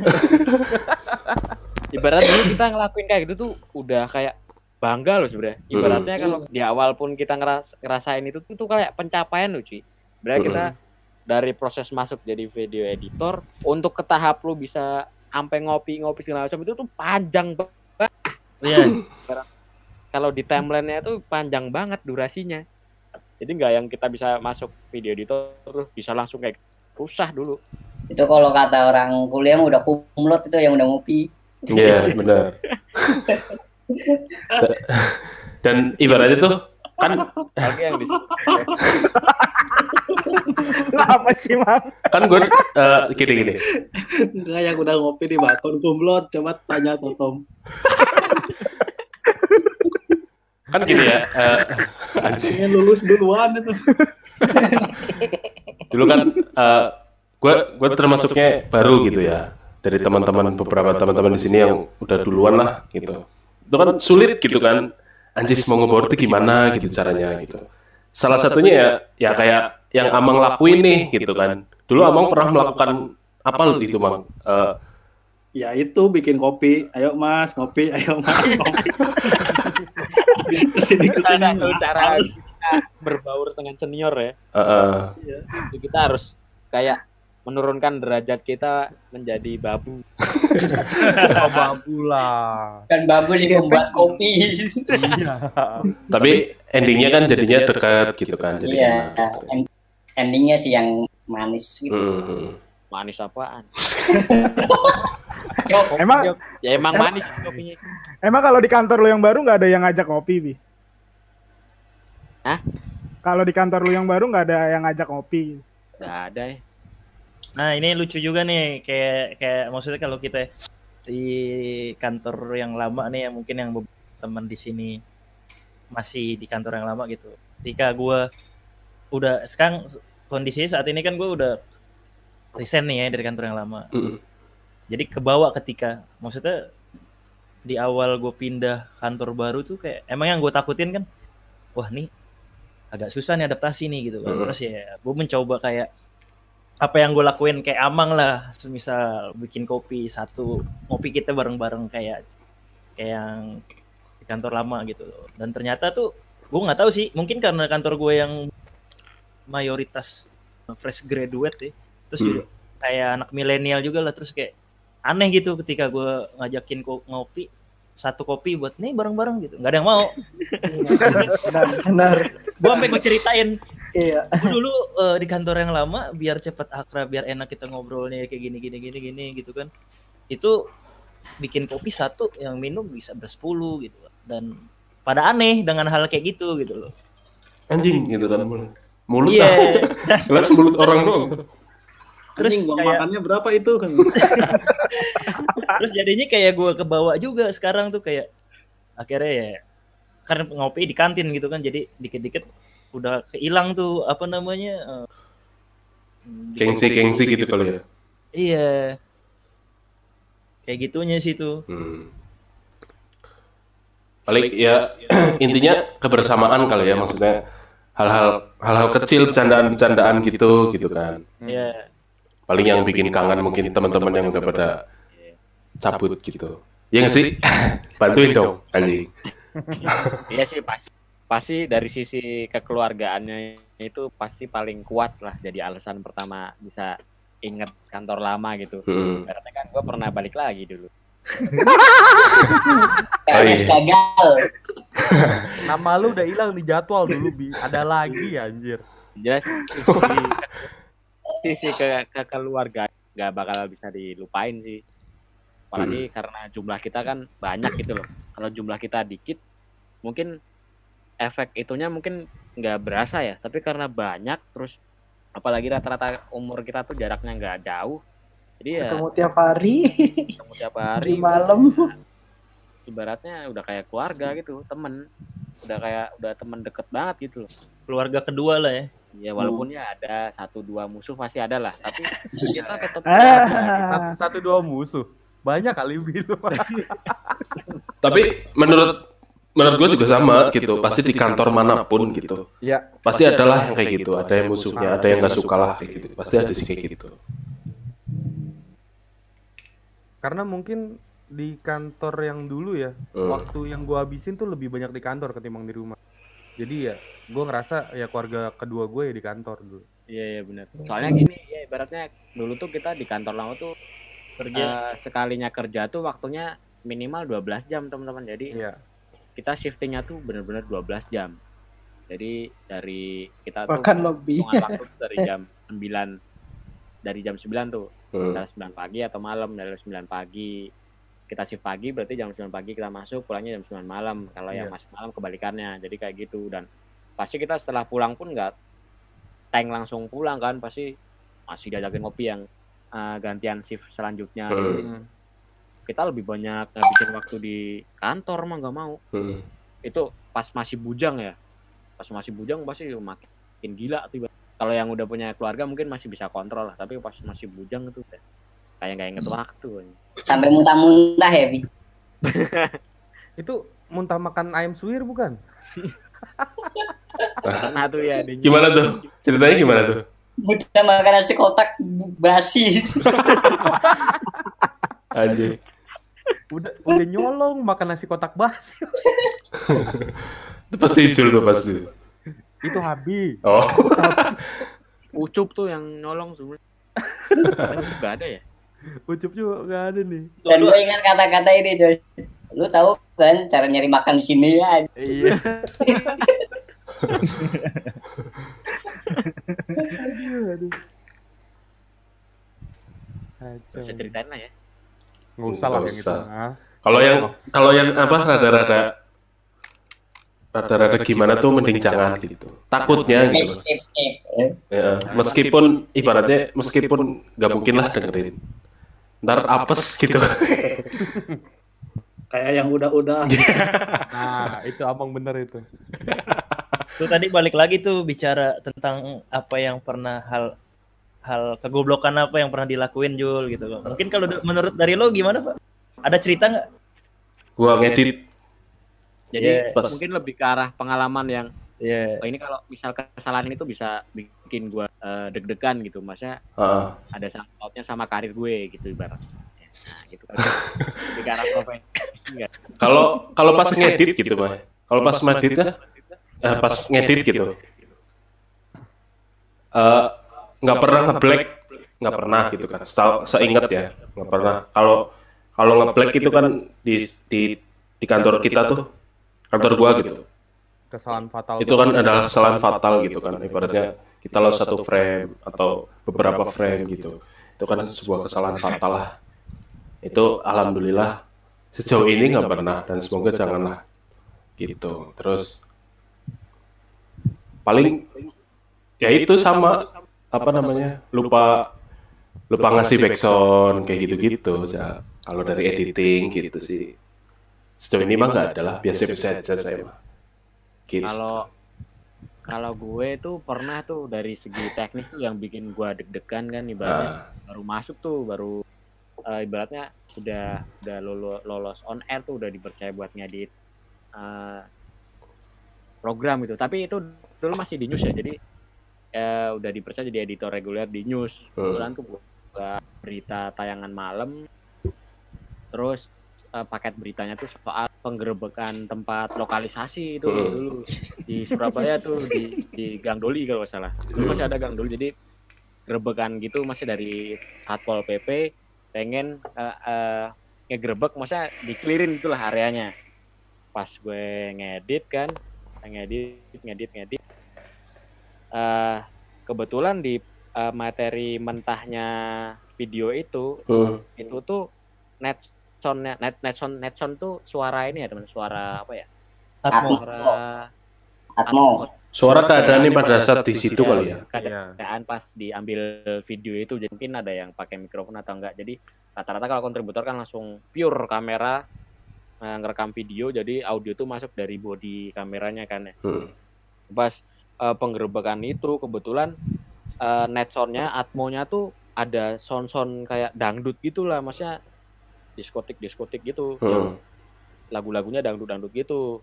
ibarat dulu kita ngelakuin kayak gitu tuh udah kayak bangga loh sebenarnya. Ibaratnya kalau di awal pun kita ngeras ngerasain itu tuh, tuh kayak pencapaian loh cuy sebenarnya kita dari proses masuk jadi video editor untuk ke tahap lu bisa sampai ngopi-ngopi segala macam itu tuh panjang banget. Iya. kalau di timelinenya tuh panjang banget durasinya. Jadi nggak yang kita bisa masuk video editor terus bisa langsung kayak susah dulu. Itu kalau kata orang kuliah yang udah kumlot itu yang udah ngopi. Iya, benar. Dan ibaratnya tuh kan yang di Apa sih, Mang? kan gue eh, gini gini. Enggak yang udah ngopi di balkon kumlot, coba tanya Totom. Kan gini ya. eh, anjing. Pengen lulus duluan itu. dulu kan gue gue termasuknya baru gitu ya dari teman-teman beberapa teman-teman di sini yang udah duluan lah gitu. itu kan sulit gitu kan. anjis mau ngebawa itu gimana gitu caranya gitu. salah satunya ya ya kayak yang Amang lakuin nih gitu kan. dulu Amang pernah melakukan apa itu Mang Eh, Ya itu bikin kopi. Ayo Mas, ngopi. Ayo Mas, ngopi. Ke sini ke sini. Ada cara kita berbaur dengan senior ya. eh, eh, Itu kita harus kayak menurunkan derajat kita menjadi babu. Oh, babu lah. Kan babu sih membuat kopi. Iya. tapi endingnya kan jadinya dekat gitu kan jadi Iya. end- Endingnya sih yang manis gitu. Hmm. Manis apaan? Emang Ya emang Emang- manis kopinya. emang kalau di kantor lu yang baru nggak ada yang ngajak ngopi, Bi? Hah? Kalau di kantor lu yang baru nggak ada yang ngajak ngopi. Nggak ada ya. Nah ini lucu juga nih kayak kayak maksudnya kalau kita di kantor yang lama nih yang mungkin yang teman di sini masih di kantor yang lama gitu. Ketika gue udah sekarang kondisinya saat ini kan gue udah resign nih ya dari kantor yang lama. Mm. Jadi kebawa ketika maksudnya di awal gue pindah kantor baru tuh kayak emang yang gue takutin kan, wah nih agak susah nih adaptasi nih gitu kan. Mm. Terus ya gue mencoba kayak apa yang gue lakuin kayak amang lah semisal bikin kopi satu ngopi kita bareng-bareng kayak kayak yang di kantor lama gitu loh. Dan ternyata tuh gue nggak tahu sih mungkin karena kantor gue yang mayoritas fresh graduate ya terus Hmm. juga kayak anak milenial juga lah terus kayak aneh gitu ketika gue ngajakin ko- ngopi satu kopi buat nih bareng-bareng gitu. Nggak ada yang mau. Benar benar. Gue sampai gue ceritain iya gue dulu eh, di kantor yang lama biar cepet akrab biar enak kita ngobrolnya kayak gini gini gini gini gitu kan itu bikin kopi satu yang minum bisa bersepuluh gitu dan pada aneh dengan hal kayak gitu gitu loh Anjing gitu kan mulut. Mulut Iya. mulut orang doang. terus Anjing, kayak makannya berapa itu kan? terus jadinya kayak gue kebawa juga sekarang tuh kayak akhirnya ya karena ngopi di kantin gitu kan jadi dikit-dikit udah kehilang tuh apa namanya di- Gengsi-gengsi gitu kali ya. iya kayak gitunya sih tuh Hmm. Paling ya intinya kebersamaan kali ya maksudnya hal-hal hal-hal kecil bercandaan-bercandaan gitu gitu kan. Iya. Paling yang bikin kangen mungkin teman-teman yang udah pada cabut gitu. Ya nggak sih? Bantuin dong anjing. iya sih pasti pasti dari sisi kekeluargaannya itu pasti paling kuat lah jadi alasan pertama bisa inget kantor lama gitu Hmm. karena kan gue pernah balik lagi dulu PNS gagal. Nama lu udah hilang di jadwal dulu bi. Ada lagi anjir. jelas sisi ke kekeluarga nggak bakal bisa dilupain sih apalagi karena jumlah kita kan banyak gitu loh kalau jumlah kita dikit mungkin efek itunya mungkin nggak berasa ya tapi karena banyak terus apalagi rata-rata umur kita tuh jaraknya nggak jauh jadi ya ketemu tiap hari. Ketemu tiap di hari malam ibaratnya udah kayak keluarga gitu temen. Udah kayak udah temen deket banget gitu loh. Keluarga kedua lah ya. Ya walaupun ya ada satu dua musuh pasti ada lah tapi kita tetap Satu, satu dua musuh. Banyak kali gitu. Tapi menurut menurut gue juga sama gitu. Pasti di kantor mana pun gitu. Iya. Pasti adalah yang kayak gitu. Ada yang musuhnya, ada yang nggak suka lah kayak gitu. Pasti ada sih kayak gitu. Karena mungkin di kantor yang dulu ya, Hmm. waktu yang gua habisin tuh lebih banyak di kantor ketimbang di rumah. Jadi ya, gua ngerasa ya keluarga kedua gue ya di kantor dulu. Iya iya benar. Soalnya gini ya ibaratnya dulu tuh kita di kantor lama tuh kerja eh, sekalinya kerja tuh waktunya minimal 12 jam teman-teman. Jadi Iya. Kita shiftingnya tuh bener-bener 12 jam. Jadi dari kita tuh Bahkan lebih. waktu dari jam 9 dari jam 9 tuh. Hmm. Dari 9 pagi atau malam dari 9 pagi kita shift pagi berarti jam 9 pagi kita masuk pulangnya jam 9 malam kalau yang Iya. masuk malam kebalikannya jadi kayak gitu dan pasti kita setelah pulang pun nggak tank langsung pulang kan pasti masih diajakin ngopi yang uh, gantian shift selanjutnya Hmm. Kita lebih banyak ngabisin waktu di kantor mah nggak mau Hmm. itu pas masih bujang ya pas masih bujang pasti makin gila tiba kalau yang udah punya keluarga mungkin masih bisa kontrol lah tapi pas masih bujang itu udah kayak nggak inget waktu Sampai muntah-muntah ya, Bi. Itu muntah makan ayam suwir bukan? pernah tuh ya di- Gimana tuh? Ceritanya gimana tuh? Muntah makan nasi kotak basi. Anjing. Udah udah nyolong makan nasi kotak basi. Itu pasti Icul tuh pasti. Itu Habi. Oh. ucup tuh yang nolong sebenarnya nggak ada ya Ucup juga nggak ada nih. Dan gue ingat kata-kata ini, coy. Lu tahu kan cara nyari makan di sini ya? Iya. bisa ceritain lah ya Nggak usah lah yang itu. ah. Kalau yang kalau yang apa rada-rada rada-rada gimana tuh mending jangan gitu. Takutnya gitu. skip. Ya, meskipun ibaratnya meskipun nggak mungkin lah dengerin. Ntar apes gitu. Kayak yang udah-udah. Nah, itu abang bener itu. Tuh tadi balik lagi tuh bicara tentang apa yang pernah hal hal kegoblokan apa yang pernah dilakuin Jul gitu loh. Mungkin kalau da- menurut dari lo gimana Pak? Ada cerita nggak? Gua ngedit jadi Iya. mungkin lebih ke arah pengalaman yang Iya. oh, ini kalau misal kesalahan itu bisa bikin gua eh, deg-degan gitu maksudnya Heeh. ada pautnya sama karir gue gitu ibaratnya nah gitu kan di arah profesi enggak Kalau kalau pas ngedit gitu, Mas. Kalau pas ngeditnya eh, pas ngedit gitu. Eh nggak pernah ngeblack, nggak pernah gitu kan. Setahu- Seingat ya, nggak pernah. Kalau kalau ngeblack itu kan di di di kantor kita tuh kantor gua gitu. Kesalahan fatal. Itu kan adalah kesalahan fatal gitu kan. Ibaratnya kita lost satu frame atau beberapa frame gitu. Itu kan sebuah kesalahan fatal lah. Itu alhamdulillah sejauh ini nggak pernah dan semoga janganlah gitu. Terus paling ya itu sama apa namanya? lupa lupa ngasih backsound kayak gitu-gitu ya kalau dari editing gitu sih. Sejauh ini mah nggak ada lah biasa-biasa aja saya mah. Gitu. kalau kalau gue tuh pernah tuh dari segi teknis tuh yang bikin gue deg-degan kan ibaratnya. Baru masuk tuh baru eh, ibaratnya udah udah lolo- lolos on air tuh udah dipercaya buat ngedit eh, program gitu. Tapi itu dulu masih di news ya jadi eh, udah dipercaya jadi editor reguler di news. Kebetulan tuh buat berita tayangan malam. Terus eh, paket beritanya tuh soal penggerebekan tempat lokalisasi itu Hmm. dulu. Di Surabaya tuh di di Gang Doli kalau nggak salah. Dulu masih ada Gang Doli jadi gerebekan gitu masih dari Satpol PP pengen eh, eh, ngegerebek maksudnya dikelirin itulah areanya. Pas gue ngedit kan ngedit ngedit ngedit eh kebetulan di eh, materi mentahnya video itu Hmm. itu tuh net soundnya net net sound net sound tuh suara ini ya teman suara apa ya Atmo. suara Atmo. Suara keadaannya pada saat di situ kali ya. keadaan pas diambil video itu jadi mungkin ada yang pakai mikrofon atau enggak jadi rata-rata kalau kontributor kan langsung pure kamera eh, ngerekam video jadi audio tuh masuk dari body kameranya kan ya Hmm. pas eh, penggerebekan itu kebetulan eh, net soundnya atmonya tuh ada sound-sound kayak dangdut gitulah maksudnya diskotik diskotik gitu Hmm. lagu-lagunya dangdut-dangdut gitu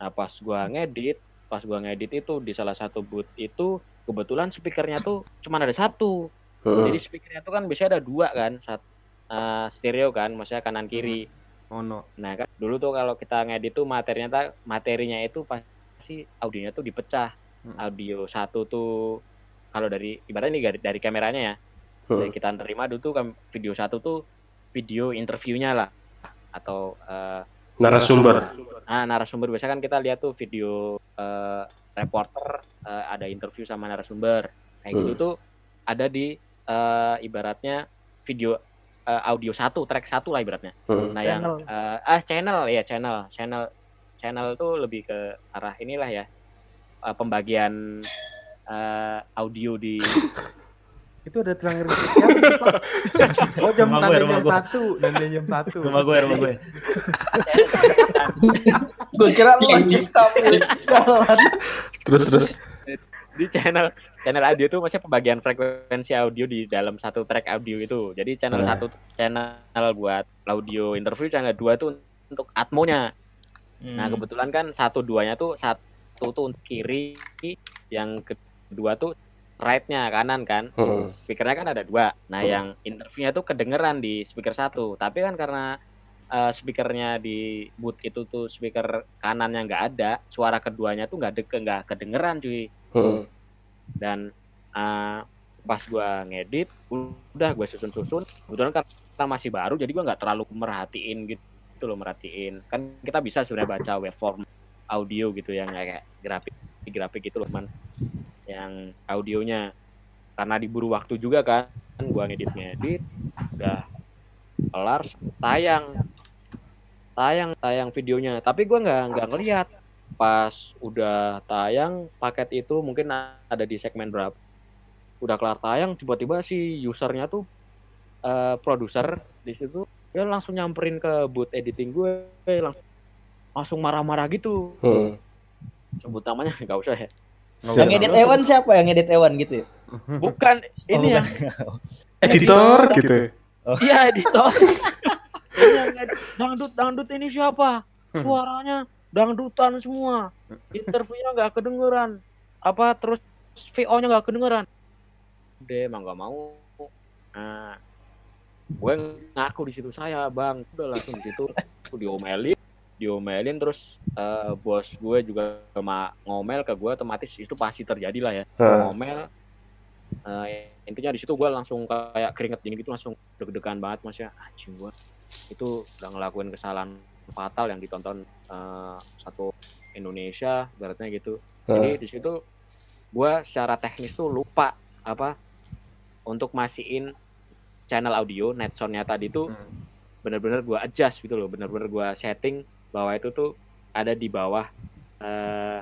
nah pas gua ngedit pas gua ngedit itu di salah satu booth itu kebetulan speakernya tuh cuma ada satu Hmm. jadi speakernya tuh kan biasanya ada dua kan saat eh, stereo kan maksudnya kanan kiri Mono. Nah kan dulu tuh kalau kita ngedit tuh materinya materinya itu pasti audionya tuh dipecah. Audio satu tuh kalau dari ibaratnya ini dari, dari kameranya ya. Hmm. Yang kita terima dulu tuh kan video satu tuh video interviewnya lah atau eh, Narasumber. Nah, narasumber biasa kan kita lihat tuh video eh, reporter eh, ada interview sama narasumber. Kayak gitu Hmm. tuh ada di eh, ibaratnya video eh, audio satu, track satu lah ibaratnya. Hmm. Nah, Channel. yang eh, ah channel ya channel, channel channel tuh lebih ke arah inilah ya eh, pembagian eh, audio di Itu ada terakhir siapa tuh, Pak? Oh jam Rumah gue, rumah jam gue. satu dan jam satu. Rumah gue, rumah gue. Gue kira lu lagi sambil jalan. Terus terus. di channel channel audio tuh maksudnya pembagian frekuensi audio di dalam satu track audio itu. Jadi channel Hmm. satu channel buat audio interview, channel dua tuh untuk atmonya. Nah Hmm. kebetulan kan satu duanya tuh satu tuh untuk kiri, yang kedua tuh right-nya kanan kan. Hmm. Speakernya kan ada dua. Nah Hmm. yang interviewnya tuh kedengeran di speaker satu. Tapi kan karena eh, speakernya di booth itu tuh speaker kanan yang nggak ada, suara keduanya tuh nggak deke nggak kedengeran cuy Hmm. dan uh, pas gua ngedit udah gue susun-susun kebetulan karena masih baru jadi gua nggak terlalu merhatiin gitu loh merhatiin kan kita bisa sebenarnya baca waveform audio gitu yang kayak grafik grafik gitu loh man yang audionya. Karena diburu waktu juga kan gua ngedit ngedit udah kelar tayang. Tayang tayang videonya. Tapi gua nggak nggak ngeliat. Pas udah tayang paket itu mungkin ada di segmen berapa. Udah kelar tayang tiba-tiba si usernya tuh eh, produser di situ dia langsung nyamperin ke booth editing gue langsung langsung marah-marah gitu. Hmm. sebut namanya nggak usah ya. Yang edit Ewan siapa? Yang edit Ewan gitu ya? bukan ini Oh, yang Editor gitu. iya editor. Ini yang ngedit, dangdut dangdut ini siapa? Suaranya dangdutan semua. Interviewnya nggak kedengeran. Apa terus VO nya nggak kedengeran? Udah emang gak mau. Nah gue ngaku di situ saya bang. Udah langsung di situ. Aku diomelin diomelin terus eh, bos gue juga sama ngomel ke gue otomatis itu pasti terjadi lah ya. Hmm. ngomel Eh, intinya di situ gue langsung kayak keringet gini gitu langsung deg-degan banget mas ya anjing gue itu udah ngelakuin kesalahan fatal yang ditonton eh, satu Indonesia baratnya gitu. Jadi di situ gue secara teknis tuh lupa apa untuk masihin channel audio net soundnya tadi tuh bener-bener gue adjust gitu loh bener-bener gue setting bahwa itu tuh ada di bawah eh,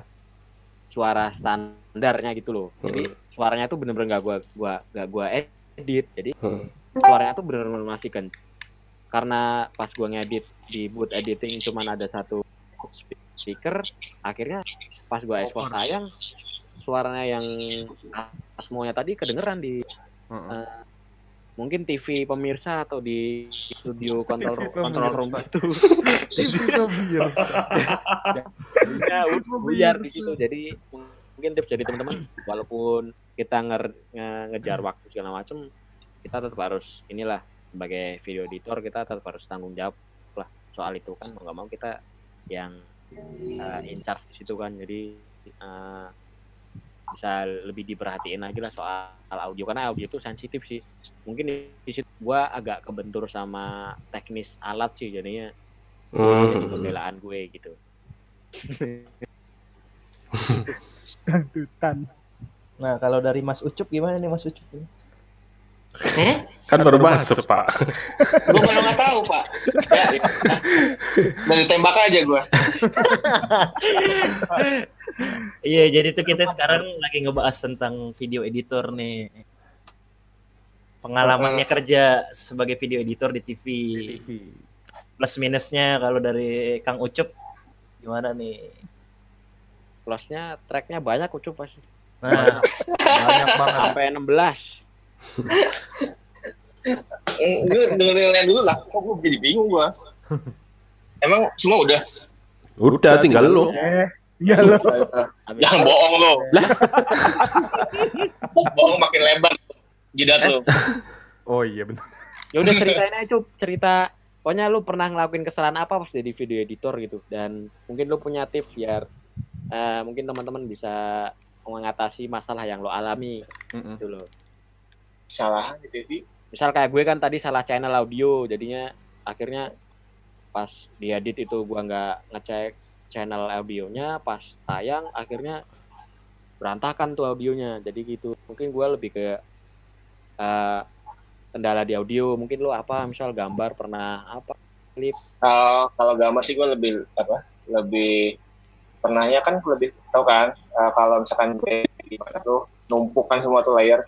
suara standarnya gitu loh. Jadi suaranya tuh bener-bener gak gue gua gak gua edit. Jadi suaranya tuh bener-bener masih kan karena pas gue ngedit di boot editing cuman ada satu speaker akhirnya pas gue export tayang suaranya yang asmonya tadi kedengeran di eh, mungkin TV pemirsa atau di studio kontrol kontrol room pemirsa. itu TV pemirsa. jadinya buyar di situ jadi mungkin tips dari teman-teman walaupun kita nge- ngejar waktu segala macam kita tetap harus inilah sebagai video editor kita tetap harus tanggung jawab lah soal itu kan mau nggak mau kita yang uh, in charge di situ kan jadi uh, bisa lebih diperhatiin lagi lah soal audio karena audio itu sensitif sih mungkin di, situ gua agak kebentur sama teknis alat sih jadinya Hmm. jadi pembelaan gue gitu. Nah, kalau dari Mas Ucup gimana nih Mas Ucup? Kan baru masuk, Pak. Gue malah nggak tahu pak. Ya, ya. Dari tembak aja gue. Iya, jadi tuh kita sekarang lagi ngebahas tentang video editor nih. Pengalamannya kerja sebagai video editor di TV. Plus minusnya kalau dari Kang Ucup gimana nih? plusnya tracknya banyak ucup pasti Nah, banyak banget sampai 16 Gue dengerin yang dulu lah. Kok gue jadi bingung gue. Emang semua udah? Udah tinggal lu. Eh, iya lo. Jangan bohong lo. bohong makin lebar. Jidat lo. Oh iya benar. ya udah ceritain aja cup cerita pokoknya lu pernah ngelakuin kesalahan apa pas jadi video editor gitu dan mungkin lu punya tips biar eh, mungkin teman-teman bisa mengatasi masalah yang lo alami gitu loh Salah. Di TV. misal kayak gue kan tadi salah channel audio jadinya akhirnya pas diedit itu gua nggak ngecek channel audionya pas tayang akhirnya berantakan tuh audionya. Jadi gitu. Mungkin gua lebih ke eh, kendala di audio. Mungkin lo apa? Misal gambar pernah apa? Klip? Kalau kalau gambar sih gue lebih apa? Lebih pernahnya kan lebih tau kan eh, kalau misalkan gue gimana tuh numpukkan semua tuh layer.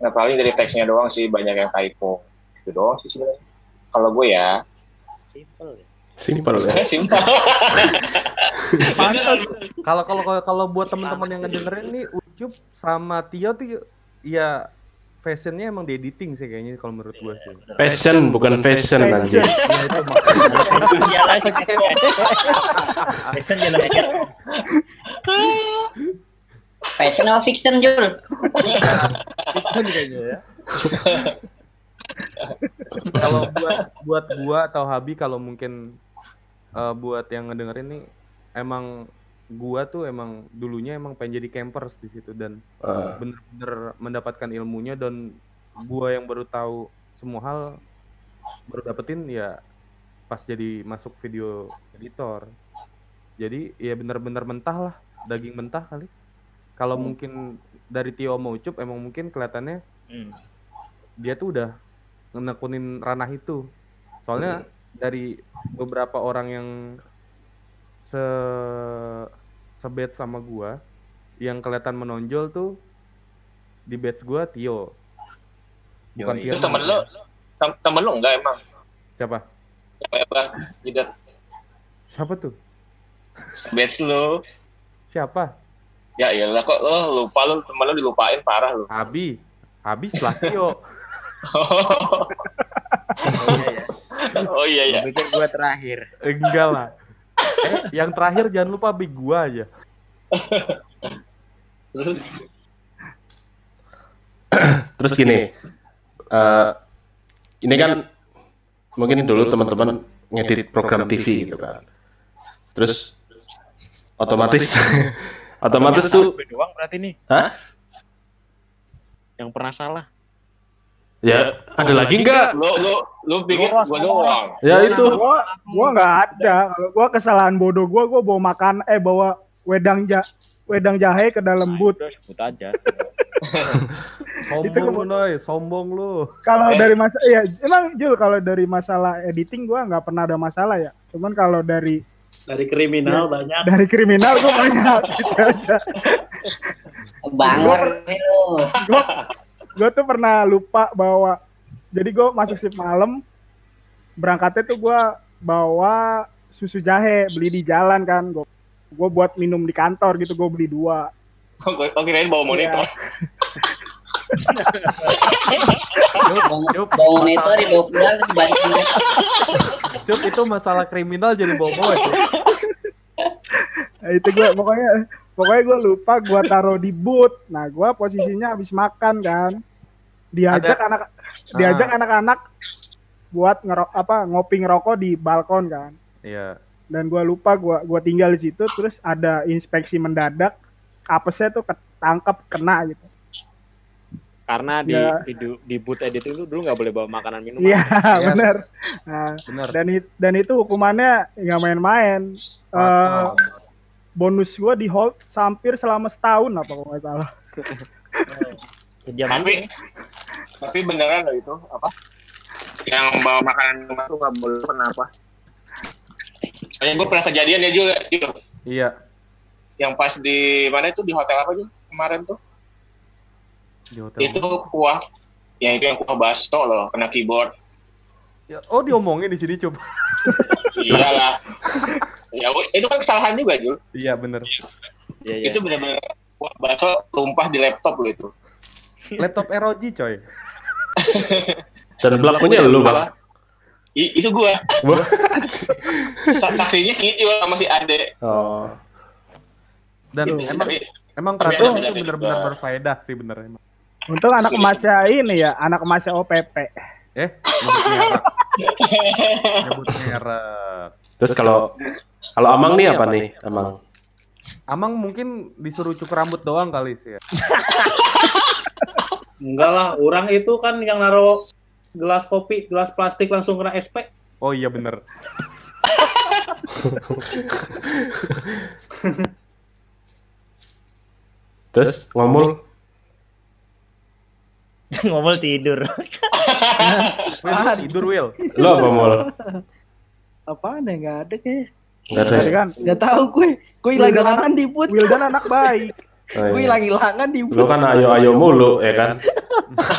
Nah paling dari teksnya doang sih banyak yang typo. Itu doang sih sebenarnya. Kalau gue ya. simple ya Simpel ya. Simpel. Kalau kalau kalau- kalau buat teman-teman yang ngedengerin nih Ucup sama Tio tuh ya fashionnya emang di editing sih kayaknya kalau menurut gua sih. Passion bukan fashion anjir. Ya, itu maksudnya. Fashion jalan apa fiction Jul? Fiction kayaknya ya. kalau buat buat gua atau Habi kalau mungkin eh, buat yang ngedengerin nih emang gua tuh emang dulunya emang pengen jadi campers di situ dan Ah. bener-bener mendapatkan ilmunya dan gua yang baru tahu semua hal baru dapetin ya pas jadi masuk video editor jadi ya bener-bener mentah lah daging mentah kali kalau mungkin dari Tio mau Ucup emang mungkin kelihatannya Hmm. dia tuh udah nekunin ranah itu soalnya dari beberapa orang yang se sebet sama gua yang kelihatan menonjol tuh di batch gua Tio bukan Itu Firman. temen lo, tem- temen lo enggak emang? siapa Apa? Jidat. siapa tuh Batch lo. siapa Ya iyalah kok lo lupa lo temen lo dilupain parah lo. Abi Abi setelah Tio Oh iya ya. pikir gue terakhir enggak lah eh, yang terakhir jangan lupa Abi gua aja terus gini, eh, ini kan mungkin dulu teman-teman ngedit program TV gitu kan. Terus otomatis otomatis tuh Gue doang berarti nih Hah? yang pernah salah. Ya, ada lagi nggak? Lu lu lu pikir gua doang. Ya itu. Gua gua nggak ada. Kalau gua kesalahan bodoh gua gua bawa makan eh bawa wedang ja wedang jahe ke dalam but. Udah sebut aja. Sombong lu, Noy. Sombong lu. Kalau dari masa ya emang Jul kalau dari masalah editing gua nggak pernah ada masalah ya. Cuman kalau dari Dari kriminal Ya, banyak. dari kriminal gua banyak gitu aja. Lu. Gua, gua tuh pernah lupa bawa jadi gua masuk shift malam berangkatnya tuh gua bawa susu jahe beli di jalan kan gua gua buat minum di kantor gitu gua beli dua Kok kok kirain bawa monitor. Bawa bawa monitor dibawa pulang terus dibalikin. Cuk, itu masalah kriminal jadi bawa-bawa, Cuk. Nah, itu gua pokoknya pokoknya gua lupa gua taruh di boot. Nah, gua posisinya habis makan kan. Diajak Ada- anak diajak anak-anak buat ngerok apa ngopi ngerokok di balkon kan. Iya. Dan gua lupa gua gua tinggal di situ terus ada inspeksi mendadak apesnya tuh ketangkep kena gitu. Karena di Ya. di, di boot editing itu dulu nggak boleh bawa makanan minuman. Iya, Yes. bener. Nah, Bener. dan it- dan itu hukumannya nggak main-main. Eh, bonus gua di hold hampir selama setahun apa kalau nggak salah. Tapi tapi beneran loh itu apa? Yang bawa makanan rumah tuh nggak boleh kenapa? Kayak gue pernah kejadian ya juga, Jul. Iya. Yang pas di mana itu di hotel apa Jul? Kemarin tuh? Di hotel. Itu kuah, yang itu yang kuah bakso loh, kena keyboard. Ya, oh diomongin di sini coba. Iyalah. ya itu kan kesalahan juga Jul. Iya bener. Iya, Itu bener-bener kuah bakso tumpah di laptop lo itu. Laptop ROG coy. Dan pelakunya lu, Bang. I- itu gua. Sa- Saksinya sih juga sama si Ade. Oh. Dan Gitu, emang tapi- emang peraturan itu benar-benar berfaedah sih bener emang. Untung anak emasnya ini ya, anak emasnya OPP. Eh, nyebut merek. Terus kalau kalau Amang nih apa nih, Amang? Amang mungkin disuruh cukur rambut doang kali sih ya. Enggak lah, orang itu kan yang naruh gelas kopi, gelas plastik langsung kena SP. Oh iya bener. Terus ngomul Ngomong tidur. Will, lu tidur Will. Lo apa mul? Apaan ya? Nggak ada kayaknya. Enggak ada. Kan Nggak tahu gue. Gue hilang-hilangan di put. Wildan anak baik. Oh, Gue iya. hilang-hilangan di Lu put. kan ayo-ayo mulu, ya kan?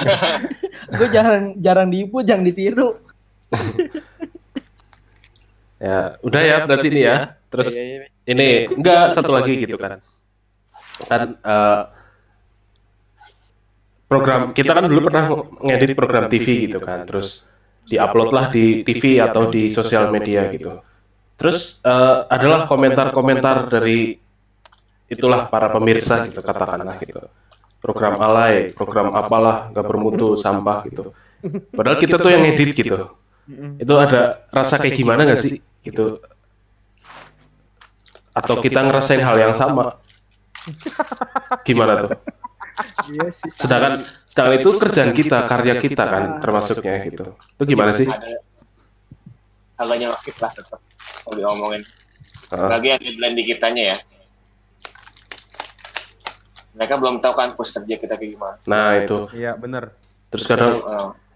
Gue jarang jarang di put, jarang ditiru. Ya, udah ya berarti ini ya. Terus Iya, iya. ini enggak satu lagi gitu kan. Kan eh, program kita kan dulu pernah ngedit program TV gitu kan. Terus diupload lah di TV atau di sosial media gitu. Terus eh, adalah komentar-komentar dari itulah para pemirsa gitu katakanlah gitu. Program alay, program apalah nggak bermutu sampah gitu. Padahal kita tuh yang ngedit gitu. Itu ada rasa kayak gimana nggak sih gitu? Atau kita ngerasain hal yang sama? Gimana tuh? Iya sih. Sedangkan sedangkan itu kerjaan kita, karya kita kan termasuknya gitu. Itu gimana sih? Ada agak nyelekit lah tetap kalau diomongin. Ah. Lagi yang di blend di kitanya ya. Mereka belum tahu kan pos kerja kita kayak gimana. Nah itu. Iya bener. Terus kadang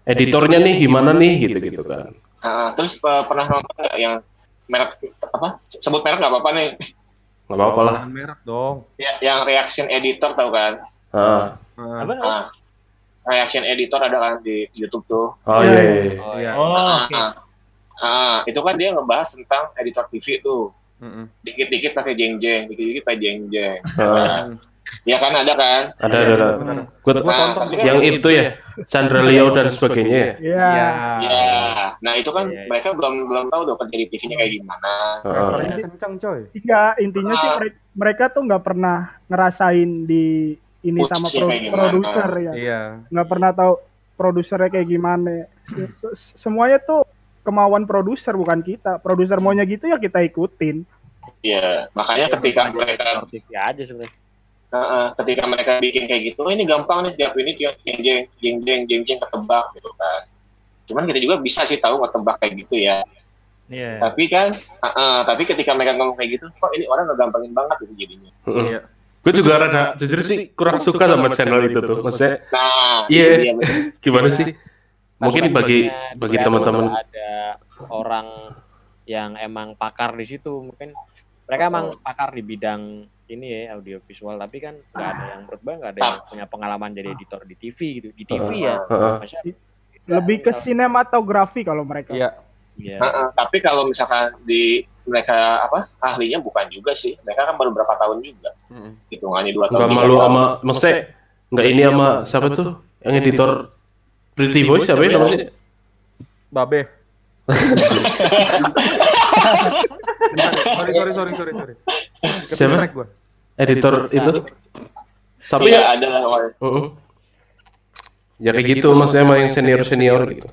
Eh, editornya nih gimana nih gitu gitu kan? ah, terus eh, pernah nonton yang merek apa? Sebut merek nggak apa-apa nih. Nggak apa-apa lah. Merek dong. Ya, yang reaction editor tahu kan? Ah. Apa? Ah, reaction editor ada kan di YouTube tuh. Oh iya. iya, iya. Oh, iya. Oh, Ah, oke. ah. Ah, itu kan dia ngebahas tentang editor TV tuh. Dikit-dikit pakai jeng-jeng, dikit-dikit pakai jeng-jeng. Ya kan ada kan? Ada ada. ada. Gua Nah, tapi kan- yang itu ya, Chandra Leo dan sebagainya. ya? Iya. Ya, nah itu kan Iya, iya. mereka belum belum tahu dong kerja di TV-nya kayak gimana. Heeh. Levelnya kencang coy. Iya, intinya sih Ah. mereka, mereka tuh nggak pernah ngerasain di ini Push sama pro- produser ya. Iya. Nggak pernah tahu produsernya kayak gimana. Se- Semuanya tuh kemauan produser bukan kita. Produser maunya gitu ya kita ikutin. Iya, makanya ketika mereka aja sebenarnya. Heeh, ketika mereka bikin kayak gitu, oh, ini gampang nih tiap ini tiap jeng jeng jeng jeng jeng jeng ketebak gitu kan. Cuman kita juga bisa sih tahu ngetebak kayak gitu ya. Iya. Tapi kan, heeh, tapi ketika mereka ngomong kayak gitu, kok ini orang ngegampangin banget gitu jadinya. Iya. Gue juga rada jujur sih kurang suka sama channel itu tuh. Maksudnya Nah, iya iya, betul. gimana sih? Mungkin bagi bagi teman-teman ada orang yang emang pakar di situ mungkin mereka emang pakar di bidang ini ya audiovisual tapi kan nggak ada yang menurut gue nggak ada yang punya pengalaman jadi editor di TV gitu di TV ya. Maksudnya, Lebih ke sinematografi kalau mereka. Iya. Iya. Heeh, tapi kalau misalkan di mereka apa ahlinya bukan juga sih, mereka kan baru berapa tahun juga, hitungannya dua tahun. nggak malu tahun. sama maksudnya nggak ini sama siapa tuh yang editor Pretty Boy siapa ya namanya? Babe. sorry, sorry, sorry, sorry, sorry. Siapa? Editor itu? Siapa Iya, ya? ada. Ya kayak gitu maksudnya sama yang senior senior gitu.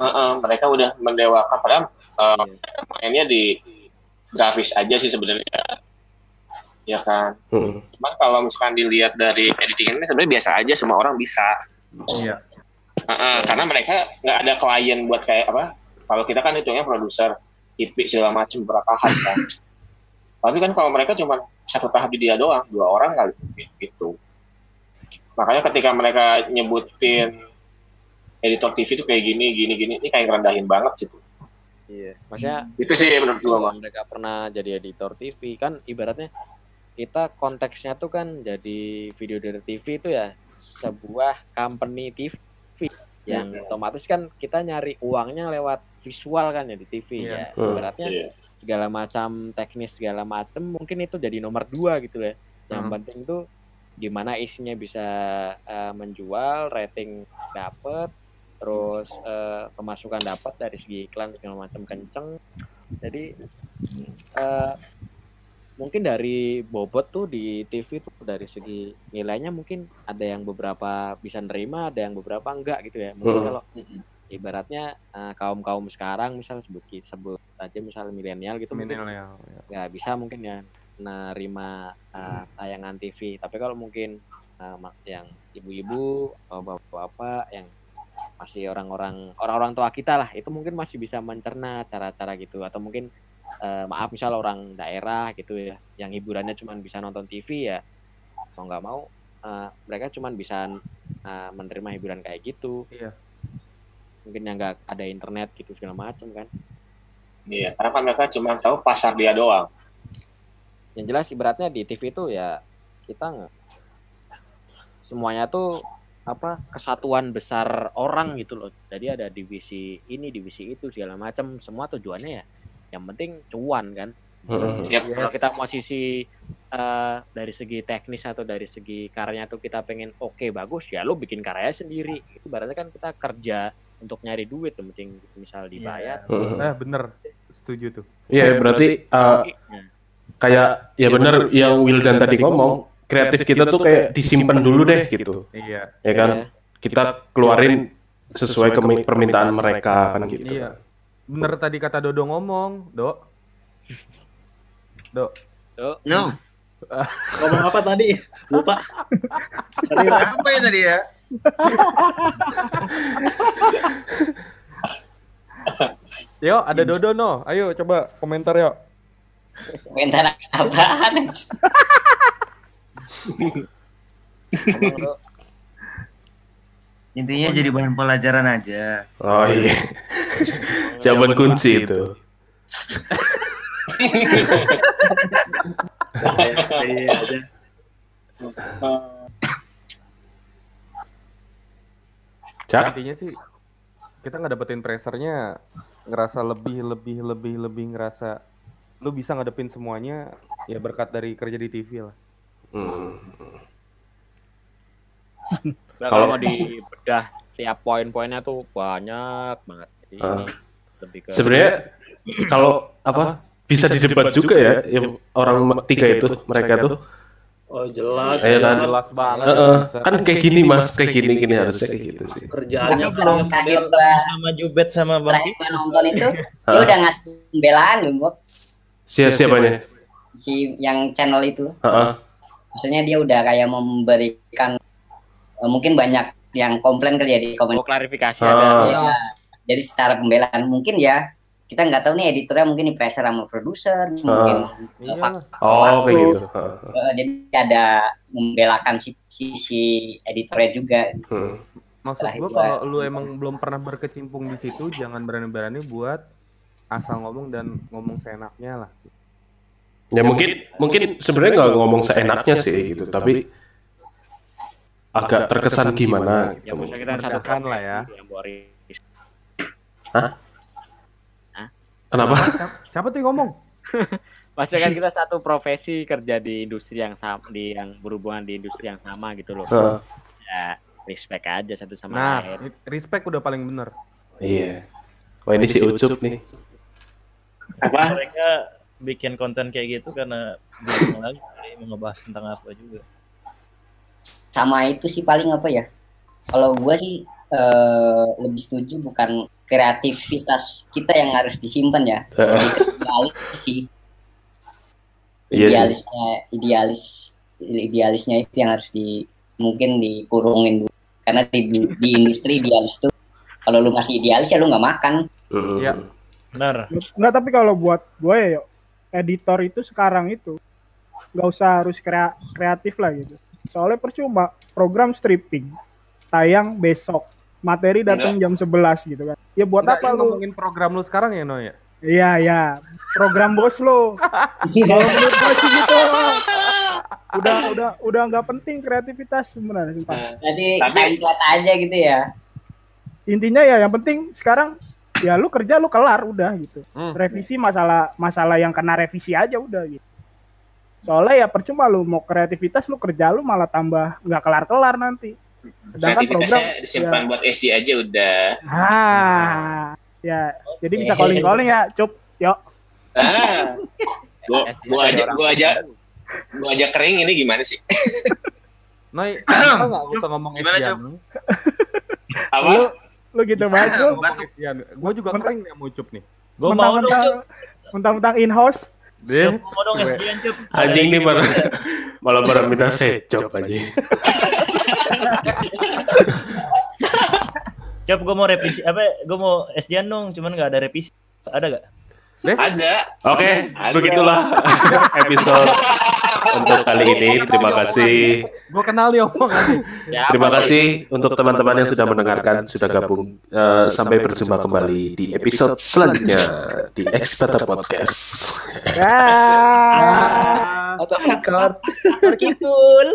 Heeh, mereka udah mendewakan padahal eh, mereka mainnya di grafis aja sih sebenarnya. Ya kan. Heeh. Cuman kalau misalkan dilihat dari editing ini sebenarnya biasa aja semua orang bisa. Iya. Heeh, karena mereka nggak ada klien buat kayak apa? Kalau kita kan hitungnya produser, IP segala macam berapa tahap kan. Tapi kan kalau mereka cuma satu tahap di dia doang, dua orang kali gitu. Makanya ketika mereka nyebutin editor TV itu kayak gini, gini, gini, ini kayak ngerendahin banget gitu. Iya, maksudnya Itu sih menurut gua, Mas. mereka pernah jadi editor TV kan ibaratnya kita konteksnya tuh kan jadi video dari TV itu ya sebuah company TV yang Hmm. otomatis kan kita nyari uangnya lewat visual kan ya di TV Iya. ya Hmm. ibaratnya Iya. segala macam teknis segala macam mungkin itu jadi nomor dua gitu ya yang Hmm. penting tuh gimana isinya bisa eh, menjual rating dapet terus eh, pemasukan dapat dari segi iklan segala macam kenceng jadi eh, mungkin dari bobot tuh di TV tuh dari segi nilainya mungkin ada yang beberapa bisa nerima ada yang beberapa enggak gitu ya mungkin Hmm. kalau ibaratnya kaum kaum sekarang misal sebut sebut aja misal milenial gitu mungkin Milenial. ya. nggak bisa mungkin ya nerima uh, tayangan TV tapi kalau mungkin uh, yang ibu-ibu atau bapak-bapak yang masih orang-orang orang-orang tua kita lah. Itu mungkin masih bisa mencerna cara-cara gitu. Atau mungkin uh, maaf misal orang daerah gitu ya yang hiburannya cuma bisa nonton TV ya mau nggak mau uh, mereka cuma bisa uh, menerima hiburan kayak gitu. Iya. mungkin yang nggak ada internet gitu segala macam kan. Iya, karena kan mereka cuma tahu pasar dia doang. yang jelas ibaratnya di TV itu ya kita nggak. Semuanya tuh apa kesatuan besar orang gitu loh. Jadi ada divisi ini divisi itu segala macam semua tujuannya ya yang penting cuan kan. Hmm. Yap. kalau kita mau sisi eh, dari segi teknis atau dari segi karyanya tuh kita pengen oke bagus ya lo bikin karya sendiri. Itu berarti kan kita kerja untuk nyari duit tuh penting misal dibayar. Hmm. Eh bener, setuju tuh. Iya berarti uh, kayak ya benar yang Wildan tadi ngomong kreatif kita tuh kayak disimpan dulu deh gitu Iya. ya kan kita keluarin sesuai kemi- permintaan mereka kan gitu Iya. Bener tadi kata Dodo ngomong, Dok. Dok. Dok. Yo. Ngomong apa tadi? Lupa. Tadi Apa ya tadi ya? Yo, ada Dodo no. Ayo coba komentar yuk. Komentar apaan? Intinya jadi bahan pelajaran aja. oh iya jawaban kunci itu Iya aja. Cak? Intinya sih kita nggak dapetin pressernya ngerasa lebih lebih lebih lebih ngerasa lu bisa ngadepin semuanya ya berkat dari kerja di TV lah. Hmm. Nah, Kalau- mau dibedah tiap poin-poinnya tuh banyak banget. Jadi Ah. ini lebih ke sebenarnya kalau apa bisa didebat juga ya, ya orang tiga itu mereka tuh Oh jelas. Iya kan? Jelas banget. Heeh. bisa. Kan kayak gini mas, kayak gini gini harusnya kayak gitu sih. Kerjaannya terakhir gua sama Jubet sama Bang terakhir nonton itu dia udah ngasih pembelaan loh Bob. Siapa siapanya? si yang channel itu Heeh. Maksudnya dia udah kayak memberikan eh, mungkin banyak yang komplain kali ya di komen Oh, klarifikasi Ah. ada. Iya. jadi secara pembelaan mungkin ya kita nggak tahu nih editornya mungkin di pressure sama produser mungkin eh, Iyalah. faktor Oh waktu. kayak gitu. Heeh. Eh, jadi ada membelakan si, si, si editornya juga Hmm. Maksud itu, kalau lu emang belum pernah berkecimpung di situ, jangan berani-berani buat asal ngomong dan ngomong seenaknya lah. Ya mungkin mungkin sebenarnya nggak ngomong seenaknya sih gitu, tapi agak terkesan gimana Ya gitu. maksudnya kita lah ya. yang Boris. Kenapa? Siapa, siapa tuh yang ngomong? Maksudnya kan kita satu profesi kerja di industri yang sama, di yang berhubungan di industri yang sama gitu loh. Heeh. Ya respect aja satu sama Nah, lain. respect udah paling bener. Iya. Wah ini si Ucup nih. Apa? Mereka bikin konten kayak gitu karena bingung lagi mau ngebahas tentang apa juga. sama itu sih paling apa ya kalau gua sih eh, lebih setuju bukan kreativitas kita yang harus disimpan ya ke idealis sih Iya idealisnya idealis idealisnya itu yang harus di mungkin dikurungin dulu karena di, di, di industri idealis itu kalau lu masih idealis ya lu nggak makan Mm. Iya. Benar. Enggak, tapi kalau buat gue ya, yuk, editor itu sekarang itu nggak usah harus krea- kreatif lah gitu. Soalnya percuma program stripping tayang besok, materi datang jam 11 gitu kan. Ya buat Nggak, apa lu? ngomongin program lu sekarang ya, No ya? Iya, ya. Program bos lo. Kalau menurut gue sih gitu. Udah udah udah nggak penting kreativitas sebenarnya. sumpah. jadi Tapi- template aja gitu ya Intinya ya yang penting sekarang ya lu kerja lu kelar udah gitu. Hmm. revisi masalah masalah yang kena revisi aja udah gitu. Soalnya ya percuma lu mau kreativitas lu kerja lu malah tambah nggak kelar-kelar nanti. Sedangkan program Kreativitasnya disimpan ya, buat SD aja udah. ah ya jadi bisa calling calling ya cup yuk Ah, gua, gua aja, gua aja, gua aja kering ini gimana sih? Noi, tau nggak usah ngomong Gimana? Apa? lu lu gitu banget lu Esian. Gue juga kering nih mau cup nih. Gue mau dong, mentang-mentang mentang-mentang in house Deh. Mau dong SDN, Cuk. Anjing nih malah malah pada minta secop aja. Cuk, gue mau revisi apa? Gue mau SDN dong, cuman nggak ada revisi. Ada gak? Ada. Oke, Ada. begitulah episode untuk kali ini. Terima kasih. Gue kenal nih omongannya. Ya, Terima kasih untuk teman-teman yang sudah mendengarkan, sudah gabung. Eh, sampai berjumpa kembali di episode selanjutnya di Expater Podcast. ya Atau record. Kipul.